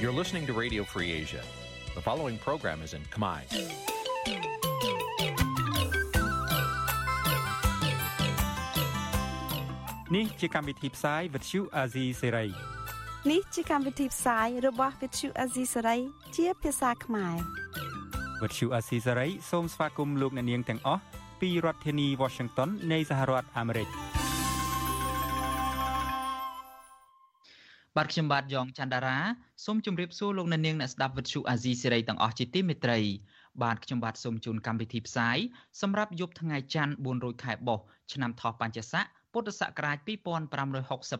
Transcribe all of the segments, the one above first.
You're listening to Radio Free Asia. The following program is in Khmer. Nǐ ជាកម្មវិធីផ្សាយ Vuthu Azizi Serai នេះជាកម្មវិធីផ្សាយរបស់ Vuthu Azizi Serai ជាភាសាខ្មែរ Vuthu Azizi Serai សូមស្វាគមន៍លោកអ្នកនាងទាំងអស់ពីរដ្ឋធានី Washington នៃសហរដ្ឋអាមេរិក បាទខ្ញុំបាទយ៉ងច័ន្ទដារាសូមជម្រាបសួរលោកអ្នកនាងអ្នកស្ដាប់វិទ្យុអាស៊ីសេរីទាំងអស់ជាទីមេត្រីបាទខ្ញុំបាទសូមជូនកម្មវិធីផ្សាយសម្រាប់យប់ថ្ងៃច័ន្ទ4រោចខែបោះឆ្នាំថោះបัญចស័កពុទ្ធសករាជ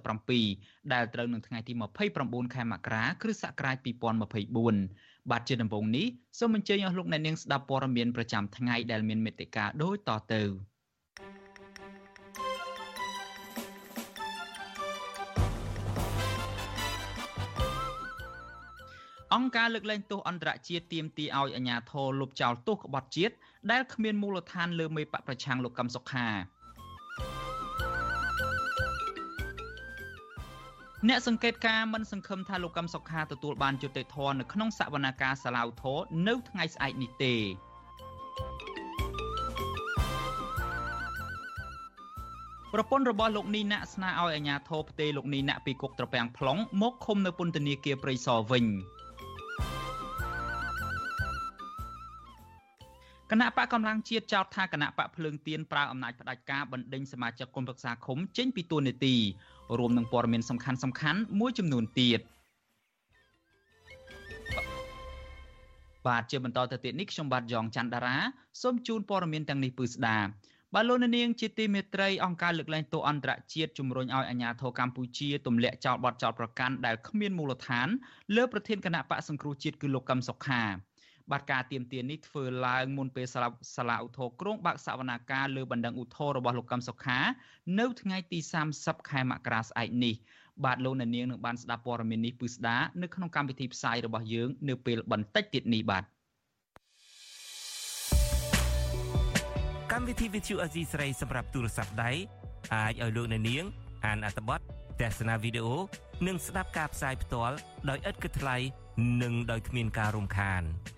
2567ដែលត្រូវនឹងថ្ងៃទី29ខែមករាគ្រិស្តសករាជ2024បាទជាដំបូងនេះសូមអញ្ជើញអស់លោកអ្នកនាងស្ដាប់ព័ត៌មានប្រចាំថ្ងៃដែលមានមេត្តាដូចតទៅ អង្គការលើកលែងទោសអន្តរជាតិទាមទារឲ្យអាជ្ញាធរលុបចោលទោសក្បត់ជាតិដែលគ្មានមូលដ្ឋានលើមេបកប្រឆាំងលោកកឹមសុខាអ្នកសង្កេតការមិនសង្ឃឹមថាលោកកឹមសុខាទទួលបានយុត្តិធម៌នៅក្នុងសវនកម្មសាឡាវធរនៅថ្ងៃស្អែកនេះទេប្រពន្ធរបស់លោកនីណាក់ស្នើឲ្យអាជ្ញាធរផ្ទេរលោកនីណាក់ពីគុកត្រពាំង plong មកឃុំនៅពន្ធនាគារព្រៃសរវិញ។ គណៈបកកម្លាំងជាតិចោទថាគណៈបកភ្លើងទៀនប្រើអំណាចផ្ដាច់ការបណ្ដេញសមាជិកគុំប្រឹក្សាឃុំចេញពីទួលនីតិរួមនឹងព័ត៌មានសំខាន់សំខាន់មួយចំនួនទៀតបាទជាបន្តទៅទៀតនេះខ្ញុំបាទយ៉ងច័ន្ទដារាសូមជូនព័ត៌មានទាំងនេះពឺស្ដាបាទលោកនាងជាទីមេត្រីអង្គការលើកលែងទោសអន្តរជាតិជំរុញឲ្យអាជ្ញាធរកម្ពុជាទម្លាក់ចោលបទចោទប្រកាន់ដែលគ្មានមូលដ្ឋានលើប្រធានគណៈបកសង្គ្រោះជាតិគឺលោកកឹមសុខា បាទការទៀមទាននេះធ្វើឡើងមុនពេលសាលាសាលាឧទ្ធរក្រុងបាក់សវនាការលើបណ្ដឹងឧទ្ធររបស់លោកកឹមសុខានៅថ្ងៃទី30ខែមករាស្អែកនេះបាទលោកអ្នកនាងនឹងបានស្ដាប់ព័ត៌មាននេះពឺស្ដានៅក្នុងកម្មវិធីផ្សាយរបស់យើងនៅពេលបន្តិចទៀតនេះបាទកម្មវិធី Vithu Azizi ស្រីសម្រាប់ទូរស័ព្ទដៃអាចឲ្យលោកអ្នកនាង អានអត្ថបទទស្សនាវីដេអូនិងស្ដាប់ការផ្សាយផ្ទាល់ដោយឥតគិតថ្លៃនិងដោយគ្មានការរំខាន។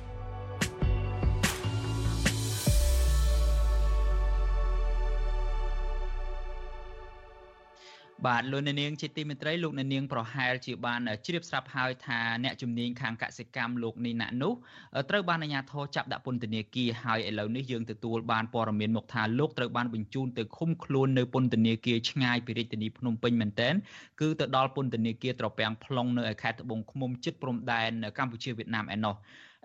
បាទលោកអ្នកនាងជាទីមេត្រីលោកអ្នកនាងប្រហែលជាបានជ្រាបស្រាប់ហើយថាអ្នកជំនាញខាងកសិកម្មលោកនីណាក់នោះត្រូវបានអាជ្ញាធរចាប់ដាក់ពន្ធនាគារហើយឥឡូវនេះយើងទទួលបានព័ត៌មានមកថាលោកត្រូវបានបញ្ជូនទៅឃុំខ្លួននៅពន្ធនាគារឆ្ងាយពីរាជធានីភ្នំពេញមែនទែនគឺទៅដល់ពន្ធនាគារត្រពាំង plong នៅឯខេត្តត្បូងឃ្មុំជិតព្រំដែនកម្ពុជាវៀតណាមឯណោះ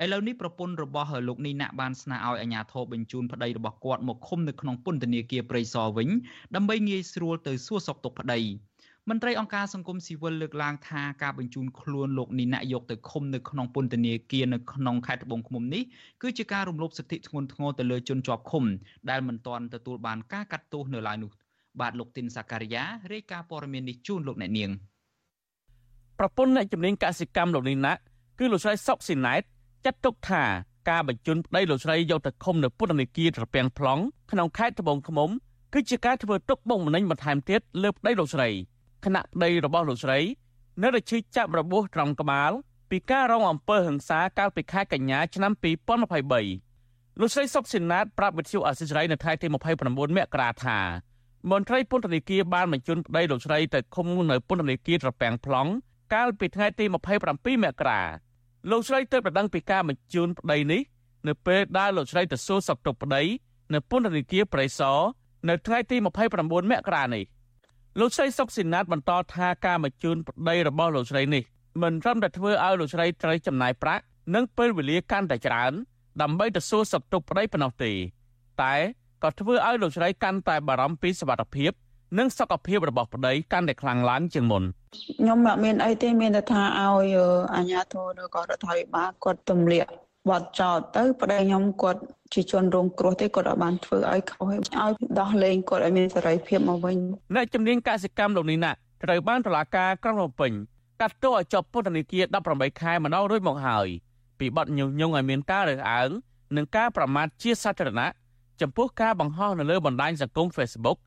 ឥឡូវនេះប្រពន្ធរបស់លោកនីណាក់បានស្នើឲ្យអាជ្ញាធរបញ្ជូនប្តីរបស់គាត់មកឃុំនៅក្នុងពន្ធនាគារព្រៃសរវិញដើម្បីងាយស្រួលទៅសួរសុខទុក្ខប្តីមន្ត្រីអង្គការសង្គមស៊ីវិលលើកឡើងថាការបញ្ជូនខ្លួនលោកនីណាក់យកទៅឃុំនៅក្នុងពន្ធនាគារនៅក្នុងខេត្តត្បូងឃ្មុំនេះគឺជាការរំលោភសិទ្ធិធ្ងន់ធ្ងរទៅលើជនជាប់ឃុំដែលមិនទាន់ទទួលបានការកាត់ទោសនៅឡើយនោះបាទលោកទីនសាការីយ៉ារាយការណ៍ព័ត៌មាននេះជូនលោកអ្នកនាងប្រពន្ធអ្នកជំនាញកសិកម្មលោកនីណាក់គឺលោកស្រីសុកស៊ីណែត ចាត់ទុកថាការបញ្ជូនប្តីលោកស្រីយកទៅឃុំនៅពន្ធនាគារត្រពាំង plong ក្នុងខេត្តត្បូងឃ្មុំគឺជាការធ្វើទុកបុកម្នេញបន្ថែមទៀតលើប្តីលោកស្រីគណៈប្តីរបស់លោកស្រី នៅតែឈឺចាប់របួសត្រង់ក្បាលពីការរងអំពើហិង្សាកាលពីខែកញ្ញាឆ្នាំ2023លោកស្រីសុកស៊ីណាតប្រាប់វិទ្យុអសិរ័យនៅថ្ងៃទី29មករាថាមន្ត្រីពន្ធនាគារបានបញ្ជូនប្តីលោកស្រីទៅឃុំនៅពន្ធនាគារត្រពាំង plong កាលពីថ្ងៃទី27មករា លោកស្រីទើបប្រដឹងពីការបញ្ជូនប្តីនេះនៅពេលដែលលោកស្រីទៅសួរសុខទុក្ខប្តីនៅពន្ធនាគារប្រៃសណនៅថ្ងៃទី29មករានេះលោកស្រីសុកស៊ីណាតបន្តថាការបញ្ជូនប្តីរបស់លោកស្រីនេះមិនត្រឹមតែធ្វើឲ្យលោកស្រីត្រូវចំណាយប្រាក់និងពេលវេលាកាន់តែច្រើនដើម្បីទៅសួរសុខទុក្ខប្តីប៉ុណ្ណោះទេតែក៏ធ្វើឲ្យលោកស្រីកាន់តែបារម្ភពីសុខភាព និងសុខភាពរបស់ប្តីកាន់តែខ្លាំងឡើងជាងមុន ខ្ញុំអត់មានអីទេមានតែថាឲ្យអាជ្ញាធរឬក៏រដ្ឋាភិបាលគាត់ទម្លាក់វត្តចោតទៅប្តីខ្ញុំគាត់ជាជនរងគ្រោះទេគាត់អត់បានធ្វើឲ្យខុសឲ្យដោះលែងគាត់ឲ្យមានសេរីភាពមកវិញអ្នកជំនាញកសិកម្មលោកនេះណាត្រូវបានតុលាការក្រុងភ្នំពេញកាត់ទោសឲ្យជាប់ពន្ធនាគារ18ខែម្ដងរួចមកហើយពីបទញុះញង់ឲ្យមានការរើសអើងនិងការប្រមាថជាសាធារណៈចំពោះការបង្ហោះនៅលើបណ្ដាញសង្គម Facebook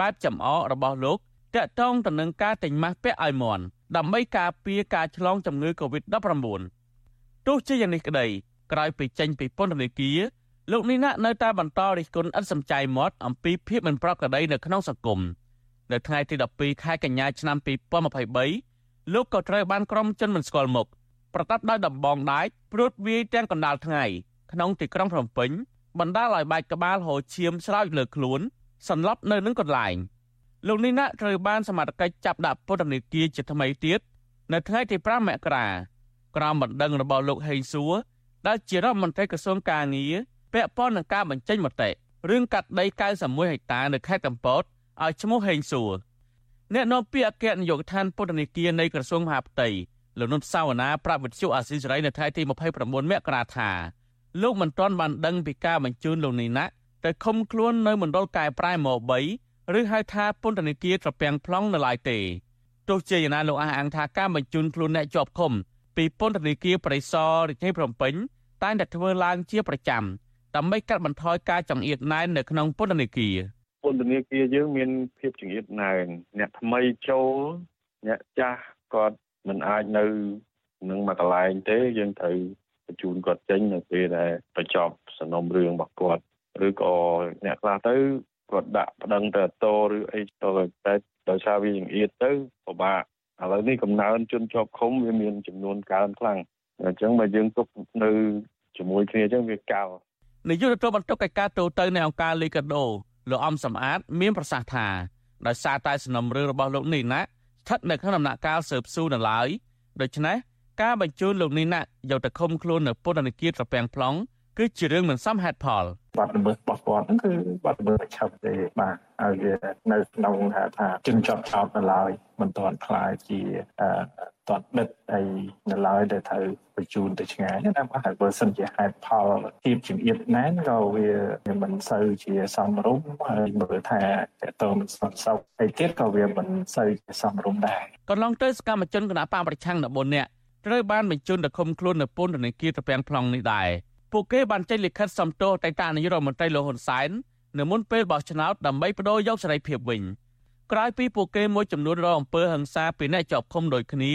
បែបចំអករបស់លោក តាក់ទងទៅនឹងការទិញម៉ាស់ពាក់ឲ្យមន់ដើម្បីការពារការឆ្លងជំងឺ Covid-19 ទោះជាយ៉ាងនេះក្តីក្រោយពីចេញពីពន្ធនាគារលោកនីណានៅតែបន្តរិះគន់ឥតសំចៃមាត់អំពីភាពមិនប្រក្រតីនៅក្នុងសង្គមនៅថ្ងៃទី12ខែកញ្ញាឆ្នាំ2023លោកក៏ត្រូវបានក្រុមជនមិនស្គាល់មុខប្រតាប់ដោយដំបងដាច់ព្រួតវាយទាំងកណ្ដាលថ្ងៃក្នុងទីក្រុងភ្នំពេញបណ្ដាលឲ្យបែកក្បាលហូរឈាមស្រោចលើខ្លួនសន្លប់នៅនឹងកន្លែង លោកនេះណាត្រូវបានសមត្ថកិច្ចចាប់ដាក់ពន្ធនាគារជាថ្មីទៀតនៅថ្ងៃទី5មករាក្រោមបណ្ដឹងរបស់លោកហេងសួរដែលជារដ្ឋមន្ត្រីក្រសួងកាងារពាក់ព័ន្ធនឹងការបញ្ចេញមតិរឿងកាត់ដី91ហិកតានៅខេត្តកំពតឲ្យឈ្មោះហេងសួរអ្នកនាំពាក្យអគ្គនាយកដ្ឋានពន្ធនាគារនៃក្រសួងមហាផ្ទៃលោកនុនសាវណ្ណាប្រាប់វិទ្យុអាស៊ីសេរីនៅថ្ងៃទី29មករាថាលោកមិនទាន់បានដឹងពីការបញ្ជូនលោកនេះណាទៅឃុំខ្លួននៅមណ្ឌលកែប្រែម៉3 ឬហៅថាពន្ធនាគារត្រពាំង plong នៅឡើយទេទោះជាយ៉ាងណាលោកអះអាងថាការបញ្ជូនខ្លួនអ្នកជាប់ឃុំពីពន្ធនាគារប្រៃសណរាជធានីភ្នំពេញតែងតែធ្វើឡើងជាប្រចាំដើម្បីកាត់បន្ថយការចង្អៀតណែននៅក្នុងពន្ធនាគារពន្ធនាគារយើងមានភាពចង្អៀតណែនអ្នកថ្មីចូលអ្នកចាស់គាត់មិនអាចនៅនឹងមួយកន្លែងទេយើងត្រូវបញ្ជូនគាត់ចេញនៅពេលដែលបញ្ចប់សំណុំរឿងរបស់គាត់ឬក៏អ្នកខ្លះទៅ គាត់ដាក់ប្តឹងទៅតឬអីទៅតែដោយសារវាចង្អៀតទៅពិបាកឥឡូវនេះកំណើនជនជាប់ឃុំវាមានចំនួនកើនខ្លាំងអញ្ចឹងបើយើងទុកនៅជាមួយគ្នាអញ្ចឹងវាកោនាយកទទួលបន្ទុកកិច្ចការទូតទៅនៃអង្គការលីកាដូលោកអំសំអាត មានប្រសាសន៍ថាដោយសារតែសំណុំរឿងរបស់លោកនេះណាស្ថិតនៅក្នុងដំណាក់កាលស៊ើបសួរនៅឡើយដូច្នេះការបញ្ជូនលោកនេះណាយកទៅឃុំខ្លួននៅពន្ធនាគារត្រពាំង plong គឺជារឿងមិនសមហេតុផលបាត់ល្មើសរបស់គាត់ហ្នឹងគឺបាត់ល្មើសប្រឆាប់ទេបាទហើយវានៅក្នុងថាថាជនជាប់ចោតនៅឡើយមិនទាន់ខ្លាយជាអឺតតដិតអីនៅឡើយដែលត្រូវបញ្ជូនទៅឆ្ងាយណាបាទហើយបើសិនជាហេតុផលទីជំអៀតណែនក៏វាមិនសូវជាសមរម្យហើយមើលថាតើតើមិនស្មសោកហើយទៀតក៏វាមិនសូវជាសមរម្យដែរកន្លងទៅសកម្មជនគណៈបកប្រឆាំង14នាក់ត្រូវបានបញ្ជូនទៅឃុំខ្លួននៅពន្ធនាគារត្រពាំង plong នេះដែរ ពួកគេបានចេញលិខិតសំទោសទៅតាមនាយករដ្ឋមន្ត្រីលោកហ៊ុនសែននៅមុនពេលបោះឆ្នោតដើម្បីបដូរយកសេរីភាពវិញក្រោយពីពួកគេមួយចំនួនរងអំពើហិង្សាពីអ្នកជាប់ឃុំដូចគ្នា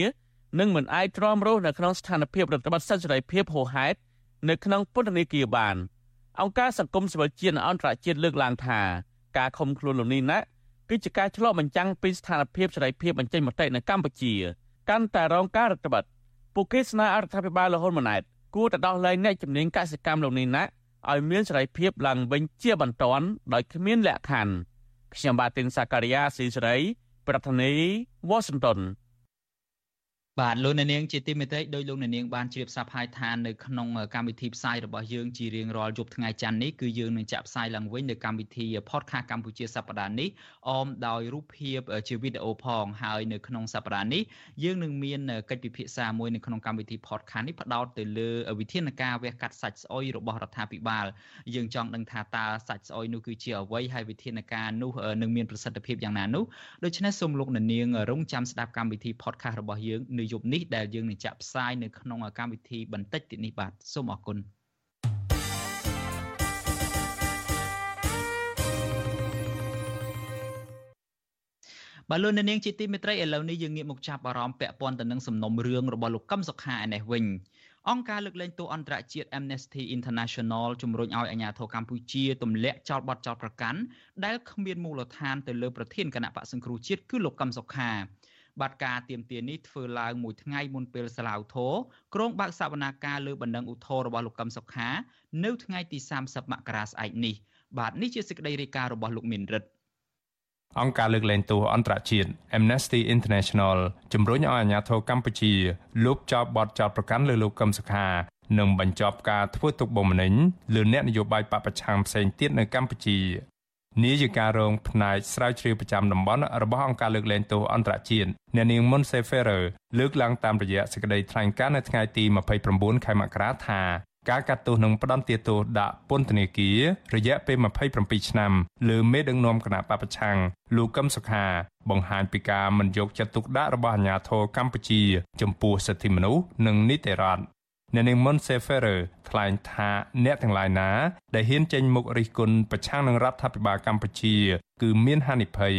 និងមិនអាចទ្រាំរស់នៅក្នុងស្ថានភាពរដ្ឋបတ်សិទ្ធិសេរីភាពហួសហេតុនៅក្នុងពន្ធនាគារបានអង្គការសង្គមស៊ីវិលជាតិអន្តរជាតិលើកឡើងថាការឃុំខ្លួនលោកនេះណាគឺជាការឆ្លុះបញ្ចាំងពីស្ថានភាពសេរីភាពបញ្ចេញមតិនៅកម្ពុជា កាន់តែរងការរដ្ឋបတ်ពួកគេស្នើអរដ្ឋាភិបាលលហ៊ុនម៉ាណែត គួរតែដោះលែងអ្នកជំនាញកសិកម្មលោកនេះណាឲ្យមានសេរីភាពឡើងវិញជាបន្ទាន់ដោយគ្មានលក្ខខណ្ឌខ្ញុំបាទទីនសាការីយ៉ាស៊ីសេរី ប្រធានាធិបតី Washington បាទលោកអ្នកនាងជាទីមេត្រីដោយលោកអ្នកនាងបានជ្រាបស្រាប់ហើយថានៅក្នុងកម្មវិធីផ្សាយរបស់យើងជារៀងរាល់យប់ថ្ងៃច័ន្ទនេះគឺយើងនឹងចាក់ផ្សាយឡើងវិញនៅកម្មវិធី Podcast កម្ពុជាសប្តាហ៍នេះអមដោយរូបភាពជាវីដេអូផងហើយនៅក្នុងសប្តាហ៍នេះយើងនឹងមានកិច្ចពិភាក្សាមួយនៅក្នុងកម្មវិធី Podcast នេះផ្ដោតទៅលើវិធានការវះកាត់សាច់ស្អុយរបស់រដ្ឋាភិបាលយើងចង់ដឹងថាតើសាច់ស្អុយនោះគឺជាអ្វីហើយវិធានការនោះនឹងមានប្រសិទ្ធភាពយ៉ាងណានោះដូច្នេះសូមលោកអ្នកនាងរងចាំស្ដាប់កម្មវិធី Podcast របស់យើងនៅយប់នេះដែលយើងនឹងចាក់ផ្សាយនៅក្នុងកម្មវិធីបន្តិចទៀតនេះបាទសូមអរគុណបាទលោកនាងជាទីមេត្រីឥឡូវនេះយើងងាកមកចាប់អារម្មណ៍ពាក់ព័ន្ធទៅនឹងសំណុំរឿងរបស់លោកកឹមសុខាឯនេះវិញអង្គការលើកលែងទោសអន្តរជាតិ Amnesty International ជំរុញឲ្យអាជ្ញាធរកម្ពុជាទម្លាក់ចោលបទចោទប្រកាន់ដែលគ្មានមូលដ្ឋានទៅលើប្រធានគណៈបកសង្គ្រោះជាតិគឺលោកកឹមសុខា បាត់ការទៀមទានេះធ្វើឡើងមួយថ្ងៃមុនពេលសាឡាវធរក្រុងបើកសវនាការលើបណ្ដឹងឧទ្ធររបស់លោកកឹមសុខា នៅថ្ងៃទី30មករាស្អែកនេះបាទនេះជាសេចក្តីរាយការណ៍របស់លោកមានរិទ្ធអង្គការលើកលែងទោសអន្តរជាតិ Amnesty International ជំរុញឲ្យអាជ្ញាធរកម្ពុជាលុបចោលបទចោទប្រកាន់លើលោកកឹមសុខានិងបញ្ចប់ការធ្វើទុកបុកម្នេញលើអ្នកនយោបាយបពប្រឆាំងផ្សេងទៀតនៅកម្ពុជា នាយិការរងផ្នែកស្រាវជ្រាវប្រចាំតំបន់របស់អង្គការលើកលែងទោសអន្តរជាតិអ្នកនាង Monse Ferrer លើកឡើងតាមរយៈសេចក្តីថ្លែងការណ៍នៅថ្ងៃទី29ខែមករាថាការកាត់ទោសនឹងផ្ដន្ទាទោសដាក់ពន្ធនាគាររយៈពេល27ឆ្នាំលើមេដឹកនាំគណៈបពប្រឆាំងលោកកឹមសុខា បង្ហាញពីការមិនយកចិត្តទុកដាក់របស់អាជ្ញាធរកម្ពុជា ចំពោះសិទ្ធិមនុស្សនិងនីតិរដ្ឋ អ្នកនាង Monse Ferrer ថ្លែងថាអ្នកទាំងឡាយណា ដែលហ៊ានចេញមុខរិះគន់ប្រឆាំងនឹងរដ្ឋាភិបាលកម្ពុជា គឺមានហានិភ័យ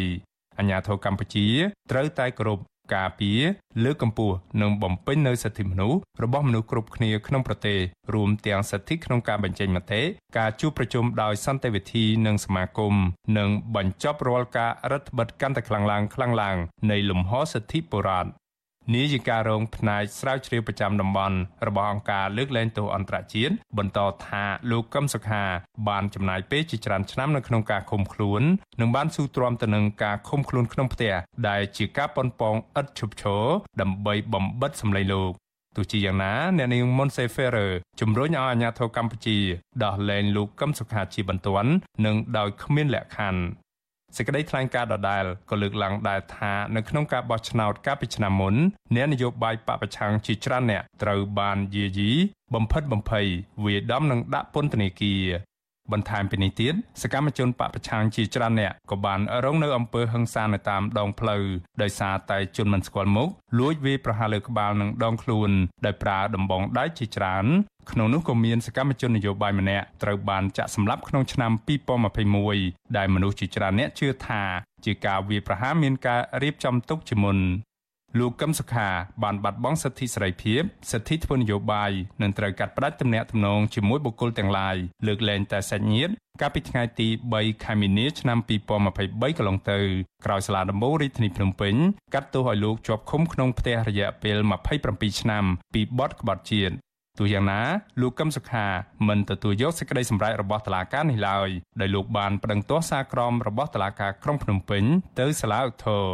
អាញាធរកម្ពុជាត្រូវតែគោរពការពារលើកកម្ពស់និងបំពេញនូវសិទ្ធិមនុស្សរបស់មនុស្សគ្រប់គ្នាក្នុងប្រទេសរួមទាំងសិទ្ធិក្នុងការបញ្ចេញមតិការជួបប្រជុំដោយសន្តិវិធីនិងសមាគមនិងបញ្ចប់រាល់ការរដ្ឋបិទកាន់តែខ្លាំងឡើងខ្លាំងឡើងនៃលំហសិទ្ធិបុរដ្ឋ នាយិការរងផ្នែកស្រាវជ្រាវប្រចាំតំបន់របស់អង្គការលើកលែងទោសអន្តរជាតិបន្តថាលោកកឹមសុខាបានចំណាយពេលជាច្រើនឆ្នាំនៅក្នុងការឃុំខ្លួននិងបានស៊ូទ្រាំទៅនឹងការឃុំខ្លួនក្នុងផ្ទះដែលជាការប៉ុនប៉ងឥតឈប់ឈរដើម្បីបំបិតសម្លេងលោកទោះជាយ៉ាងណាអ្នកនាង Monse Ferrer ជំរុញឲ្យអាជ្ញាធរកម្ពុជាដោះលែងលោកកឹមសុខាជាបន្ទាន់និងដោយគ្មានលក្ខខណ្ឌ សេចក្តីថ្លែងការណ៍ដដែលក៏លើកឡើងដែរថានៅក្នុងការបោះឆ្នោតកាលពីឆ្នាំមុនអ្នកនយោបាយបពប្រឆាំងជាច្រើនអ្នកត្រូវបានយាយីបំផិតបំភ័យវាដំនឹងដាក់ពន្ធនាគារ បន្ថែមពីនេះទៀតសកម្មជនបពប្រឆាំងជាច្រើនអ្នកក៏បានរងនៅអំពើហិង្សានៅតាមដងផ្លូវដោយសារតែជនមិនស្គាល់មុខលួចវាយប្រហារលើក្បាលនិងដងខ្លួនដោយប្រើដំបងដៃជាច្រើនក្នុងនោះក៏មានសកម្មជននយោបាយម្នាក់ត្រូវបានចាក់សម្លាប់ក្នុងឆ្នាំ2021ដែលមនុស្សជាច្រើនអ្នកជឿថាជាការវាយប្រហារមានការរៀបចំទុកជាមុន លោកកឹមសុខាបានបាត់បង់សិទ្ធិសេរីភាពសិទ្ធិធ្វើនយោបាយនិងត្រូវកាត់ផ្តាច់ទំនាក់ទំនងជាមួយបុគ្គលទាំងឡាយលើកលែងតែសាច់ញាតិកាលពីថ្ងៃទី3ខែមីនាឆ្នាំ2023កន្លងទៅក្រោយសាលាដំបូងរាជធានីភ្នំពេញកាត់ទោសឲ្យលោកជាប់ឃុំក្នុងផ្ទះរយៈពេល27ឆ្នាំពីបទក្បត់ជាតិទោះយ៉ាងណាលោកកឹមសុខាមិនទទួលយកសេចក្តីសម្រេចរបស់តុលាការនេះឡើយដោយលោកបានប្តឹងទាស់សារក្រមរបស់តុលាការក្រុងភ្នំពេញទៅសាលាឧទ្ធរ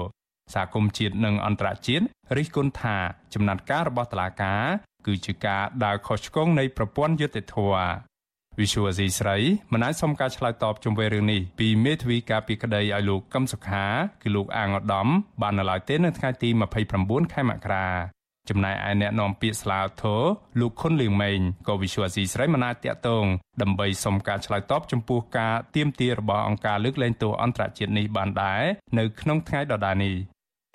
សហគមន៍ជាតិនិងអន្តរជាតិរិះគន់ថាចំណាត់ការរបស់តុលាការ គឺជាការដើរខុសឆ្គងនៃប្រព័ន្ធយុត្តិធម៌វិសុវអាស៊ីស្រីមិនអាចសុំការឆ្លើយតបជុំវិញរឿងនេះពីមេធាវីការពីក្តីឲ្យលោកកឹមសុខាគឺលោកអាងឧត្តមបាននៅឡើយទេនៅថ្ងៃទី29ខែមករាចំណែកឯអ្នកនាំពាក្យស្លាវធរលោកខុនលៀងម៉េងក៏វិសុវអាស៊ីស្រីមិនអាចតាក់ទងដើម្បីសុំការឆ្លើយតបចំពោះការទៀមទារបស់អង្គការលើកលែងទោសអន្តរជាតិនេះបានដែរនៅក្នុងថ្ងៃដដែលនេះ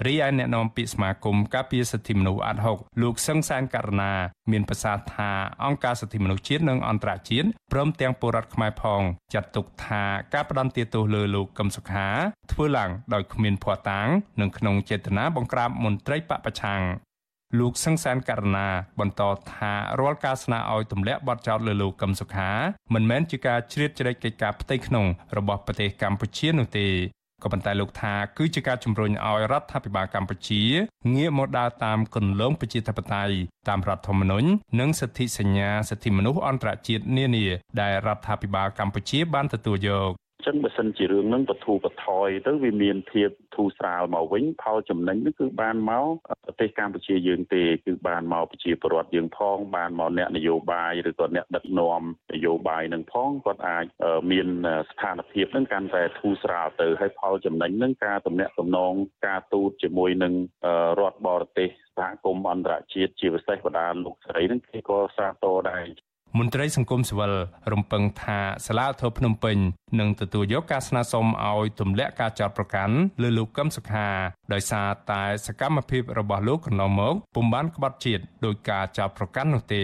រីឯអ្នកនាំពាក្យសមាគមការពារសិទ្ធិមនុស្សអាត់ហុកលោកសឹងសានករណាមានប្រសាសន៍ថាអង្គការសិទ្ធិមនុស្សជាតិនិងអន្តរជាតិព្រមទាំងពលរដ្ឋខ្មែរផងចាត់ទុកថាការផ្ដន្ទាទោសលើលោកកឹមសុខា ធ្វើឡើងដោយគ្មានភ័ស្តុតាងនិងក្នុងចេតនាបង្ក្រាបមន្ត្រីបពប្រឆាំងលោកសង្សានករណាបន្តថារាល់ការស្នើឲ្យទម្លាក់បទចោទលើលោកកឹមសុខាមិនមែនជាការជ្រៀតជ្រែកកិច្ចការផ្ទៃក្នុងរបស់ប្រទេសកម្ពុជានោះទេ ក៏ប៉ុន្តែលោកថាគឺជាការជំរុញឲ្យរដ្ឋាភិបាលកម្ពុជាងាកមកដើរតាមគន្លងប្រជាធិបតេយ្យតាមរដ្ឋធម្មនុញ្ញនិងសិទ្ធិសញ្ញាសិទ្ធិមនុស្សអន្តរជាតិនានាដែលរដ្ឋាភិបាលកម្ពុជាបានទទួលយក ចឹងបើសិនជារឿងហ្នឹងបធូរបថយទៅវាមានភាពធូរស្រាលមកវិញផលចំណេញហ្នឹងគឺបានមកប្រទេសកម្ពុជាយើងទេគឺបានមកប្រជាពលរដ្ឋយើងផងបានមកអ្នកនយោបាយឬក៏អ្នកដឹកនាំនយោបាយនឹងផងគាត់អាចមានស្ថានភាពហ្នឹងកាន់តែធូរស្រាលទៅហើយផលចំណេញហ្នឹងការទំនាក់ទំនងការទូតជាមួយនឹងរដ្ឋបរទេសសហគមន៍អន្តរជាតិជាពិសេសបណ្ដាលោកស្រីហ្នឹងគេក៏សាទរដែរ មន្ត្រីសង្គមស៊ីវិលរំពឹងថាសាលាធរភ្នំពេញនឹងទទួលយកការស្នើសុំឲ្យទម្លាក់ការចោទប្រកាន់លើលោកកឹមសុខាដោយសារតែសកម្មភាពរបស់លោកកន្លងមកពុំបានក្បត់ជាតិដោយការចោទប្រកាន់នោះទេ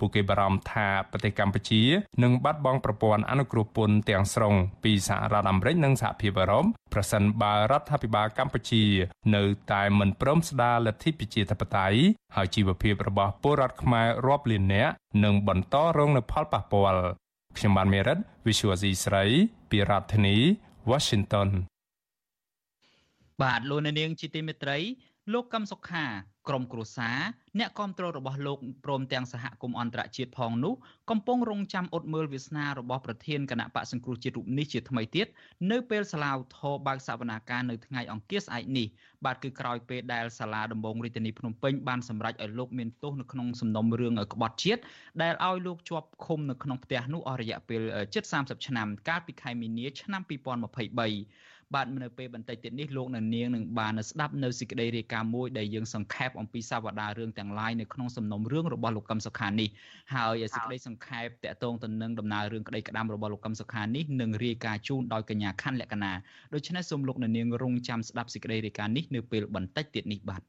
ពួកគេបារម្ភថាប្រទេសកម្ពុជានឹងបាត់បង់ប្រព័ន្ធអនុគ្រោះពន្ធទាំងស្រុងពីសហរដ្ឋអាមេរិកនិងសហភាពអឺរ៉ុបប្រសិនបើរដ្ឋាភិបាលកម្ពុជា នៅតែមិនព្រមស្ដារលទ្ធិប្រជាធិបតេយ្យហើយជីវភាពរបស់ពលរដ្ឋខ្មែររាប់លាននាក់នឹងបន្តរងនូវផលប៉ះពាល់ខ្ញុំបានមេរិត Visual C ស្រីពីរដ្ឋធានី Washington បាទលោកនាងជាទីមេត្រីលោកកឹមសុខាក្រមគ្រួសារអ្នកគ្រប់គ្រងរបស់លោកព្រមទាំងសហគមន៍អន្តរជាតិផងនោះកំពុងរងចាំអត់មើលវាសនារបស់ប្រធានគណៈបកសង្គ្រោះជាតិរូបនេះជាថ្មីទៀតនៅពេលសាលាឧទ្ធរបើកសវនាការនៅថ្ងៃអង្គារស្អែកនេះបាទគឺក្រោយពេលដែលសាលាដំបងរាជធានីភ្នំពេញបានសម្រេចឲ្យលោកមានទោសនៅក្នុងសំណុំរឿងក្បត់ជាតិដែលឲ្យលោកជាប់ឃុំនៅក្នុងផ្ទះនោះអស់រយៈពេលជិត30ឆ្នាំកាលពីខែមីនាឆ្នាំ2023បាទនៅពេលបន្តិចទៀតនេះលោកនៅនាងនឹងបានស្ដាប់នៅសេចក្តីរាយការណ៍មួយដែលយើងសង្ខេបអំពីសវតារឿងទាំងឡាយនៅក្នុងសំណុំរឿងរបស់លោកកឹមសុខានេះហើយសេចក្តីសង្ខេបតកតងទៅនឹងដំណើររឿងក្តីក្តាមរបស់លោកកឹមសុខានេះនឹងរាយការណ៍ជូនដោយកញ្ញាខាន់លក្ខណាដូច្នេះសូមលោកនៅនាងរងចាំស្ដាប់សេចក្តីរាយការណ៍នេះនៅពេលបន្តិចទៀតនេះបាទ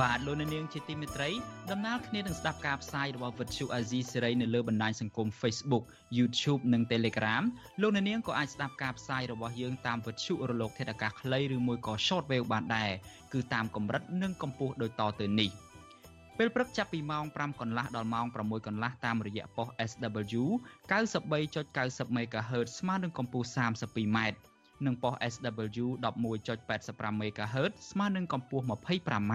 បាទលោកនាងជាទីមេត្រីដំណើរគ្នានឹងស្ដាប់ការផ្សាយរបស់វិទ្យុអាស៊ីសេរីនៅលើបណ្ដាញសង្គម Facebook YouTube និង Telegram លោកនាងក៏អាចស្ដាប់ការផ្សាយរបស់យើងតាមវិទ្យុរលក ធាតុអាកាសខ្លីឬមួយក៏ Shortwave បានដែរគឺតាមកម្រិតនិងកម្ពស់ដូចតទៅនេះពេលព្រឹកចាប់ពីម៉ោង5កន្លះដល់ម៉ោង6កន្លះតាមរយៈប៉ុស SW 93.90 MHz ស្មើនឹងកម្ពស់ 32m និងប៉ុស SW 11.85 MHz ស្មើនឹងកម្ពស់ 25m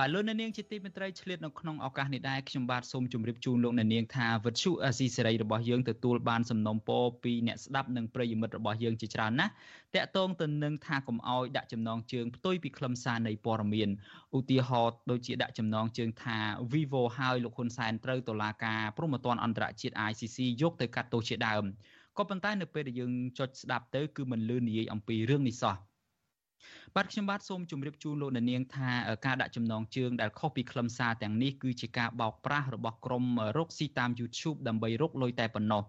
បាទលោកអ្នកនាងជាទីមេត្រីឆ្លៀតនៅក្នុងឱកាសនេះដែរខ្ញុំបាទសូមជម្រាបជូនលោកអ្នកនាងថាវិទ្យុអស៊ីសេរីរបស់យើងទទួលបានសំណូមពរពីអ្នកស្ដាប់និងប្រិយមិត្តរបស់យើងជាច្រើនណាស់តាក់ទងទៅនឹងថាកុំអោយដាក់ចំណងជើងផ្ទុយពីខ្លឹមសារនៃព័ត៌មានឧទាហរណ៍ដូចជាដាក់ចំណងជើងថា Vivo ហើយលោកហ៊ុនសែនត្រូវតុលាការព្រហ្មទណ្ឌអន្តរជាតិ ICC យកទៅកាត់ទោសជាដើមក៏ប៉ុន្តែនៅពេលដែលយើងចុចស្ដាប់ទៅគឺមិនលឺនិយាយអំពីរឿងនេះសោះ បាទខ្ញុំបាទសូមជម្រាបជូនលោកអ្នកនាងថាការដាក់ចំណងជើងដែលខុសពីខ្លឹមសារទាំងនេះគឺជាការបោកប្រាស់របស់ក្រុមរកស៊ីតាម YouTube ដើម្បីរកលុយតែប៉ុណ្ណោះ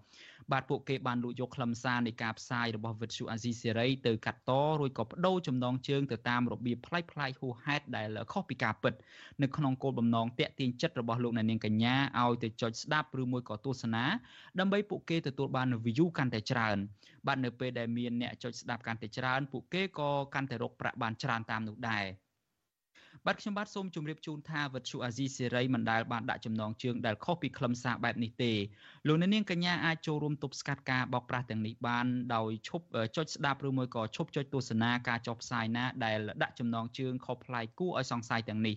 បាទពួកគេបានលួចយកខ្លឹមសារនៃការផ្សាយរបស់វិទ្យុអាស៊ីសេរីទៅកាត់តរួចក៏បដូរចំណងជើងទៅតាមរបៀបប្លែកប្លែកហួសហេតុដែលខុសពីការពិតនៅក្នុងគោលបំណងតាក់ទាញចិត្តរបស់លោកអ្នកនាងកញ្ញាឲ្យទៅចុចស្ដាប់ឬមួយក៏ទស្សនាដើម្បីពួកគេទទួលបាន view កាន់តែច្រើនបាទនៅពេលដែលមានអ្នកចុចស្ដាប់កាន់តែច្រើន ពួកគេក៏កាន់តែរកប្រាក់បានច្រើនតាមនោះដែរ បាទខ្ញុំបាទសូមជម្រាបជូនថាវិទ្យុអាស៊ីសេរីមិនដែលបានដាក់ចំណងជើងដែលខុសពីខ្លឹមសារបែបនេះទេលោកអ្នកនាងកញ្ញាអាចចូលរួមទប់ស្កាត់ការបោកប្រាស់ទាំងនេះបានដោយឈប់ចុចស្ដាប់ឬមួយក៏ឈប់ចុចទស្សនាការចុះផ្សាយណាដែលដាក់ចំណងជើងខុសប្លែកគួរឲ្យសង្ស័យទាំងនេះ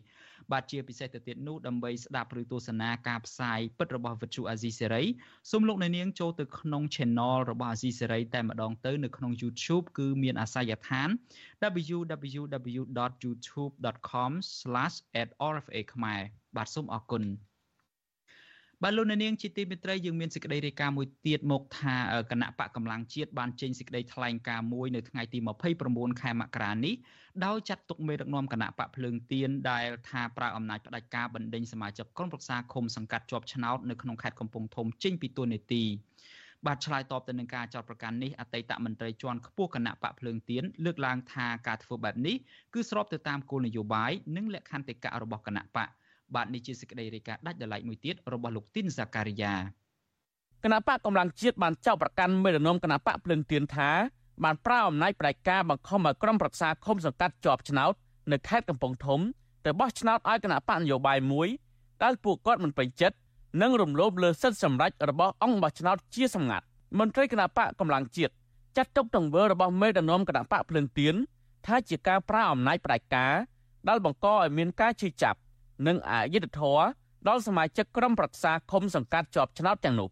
បាទជាពិសេសទៅទៀតនោះដើម្បីស្ដាប់ឬទស្សនាការផ្សាយពិតរបស់វិទ្យុអាស៊ីសេរីសូមលោកអ្នកនាងចូលទៅក្នុង Channel របស់អាស៊ីសេរីតែម្ដងទៅនៅក្នុង YouTube គឺមានអាសយដ្ឋាន www.youtube.com/@rfa ខ្មែរបាទសូមអរគុណ បាទលោកនាងជាទីមេត្រីយើងមានសេចក្តីរាយការណ៍មួយទៀតមកថាគណៈបកកម្លាំងជាតិបានចេញសេចក្តីថ្លែងការណ៍មួយនៅថ្ងៃទី29ខែមករានេះដោយចាត់ទុកមេដឹកនាំគណៈបកភ្លើងទៀនដែលថាប្រើអំណាចផ្ដាច់ការបណ្ដេញសមាជិកក្រុមប្រឹក្សាឃុំសង្កាត់ជាប់ឆ្នោតនៅក្នុងខេត្តកំពង់ធំចេញពីទួលនីតិបាទឆ្លើយតបទៅនឹងការចោទប្រកាន់នេះអតីតមន្ត្រីជាន់ខ្ពស់គណៈបកភ្លើងទៀនលើកឡើងថាការធ្វើបែបនេះគឺស្របទៅតាមគោលនយោបាយនិងលក្ខន្តិកៈរបស់គណៈបក បាទនេះជាសេចក្តីរាយការណ៍ដាច់ដライមួយទៀតរបស់លោកទីនសាការីយ៉ាគណៈបកកម្លាំងជាតិបានចោទប្រកាន់មេដឹកនាំគណៈបកភ្លឹងទៀនថាបានប្រើអំណាចផ្ដាច់ការបង្ខំឲ្យក្រុមប្រឹក្សាឃុំសង្កាត់ជាប់ឆ្នោតនៅខេត្តកំពង់ធំទៅបោះឆ្នោតឲ្យគណៈបកនយោបាយមួយដែលពួកគាត់មិនពេញចិត្តនិងរំលោភលើសិទ្ធិសម្រេចរបស់អង្គបោះឆ្នោតជាសម្ងាត់មន្ត្រីគណៈបកកម្លាំងជាតិចាត់ទុកទង្វើរបស់មេដឹកនាំគណៈបកភ្លឹងទៀនថាជាការប្រើអំណាចផ្ដាច់ការដែលបង្កឲ្យមានការឈឺចាប់ និងអយុត្តិធម៌ដល់សមាជិកក្រុមប្រឹក្សាឃុំសង្កាត់ជាប់ឆ្នោតទាំងនោះ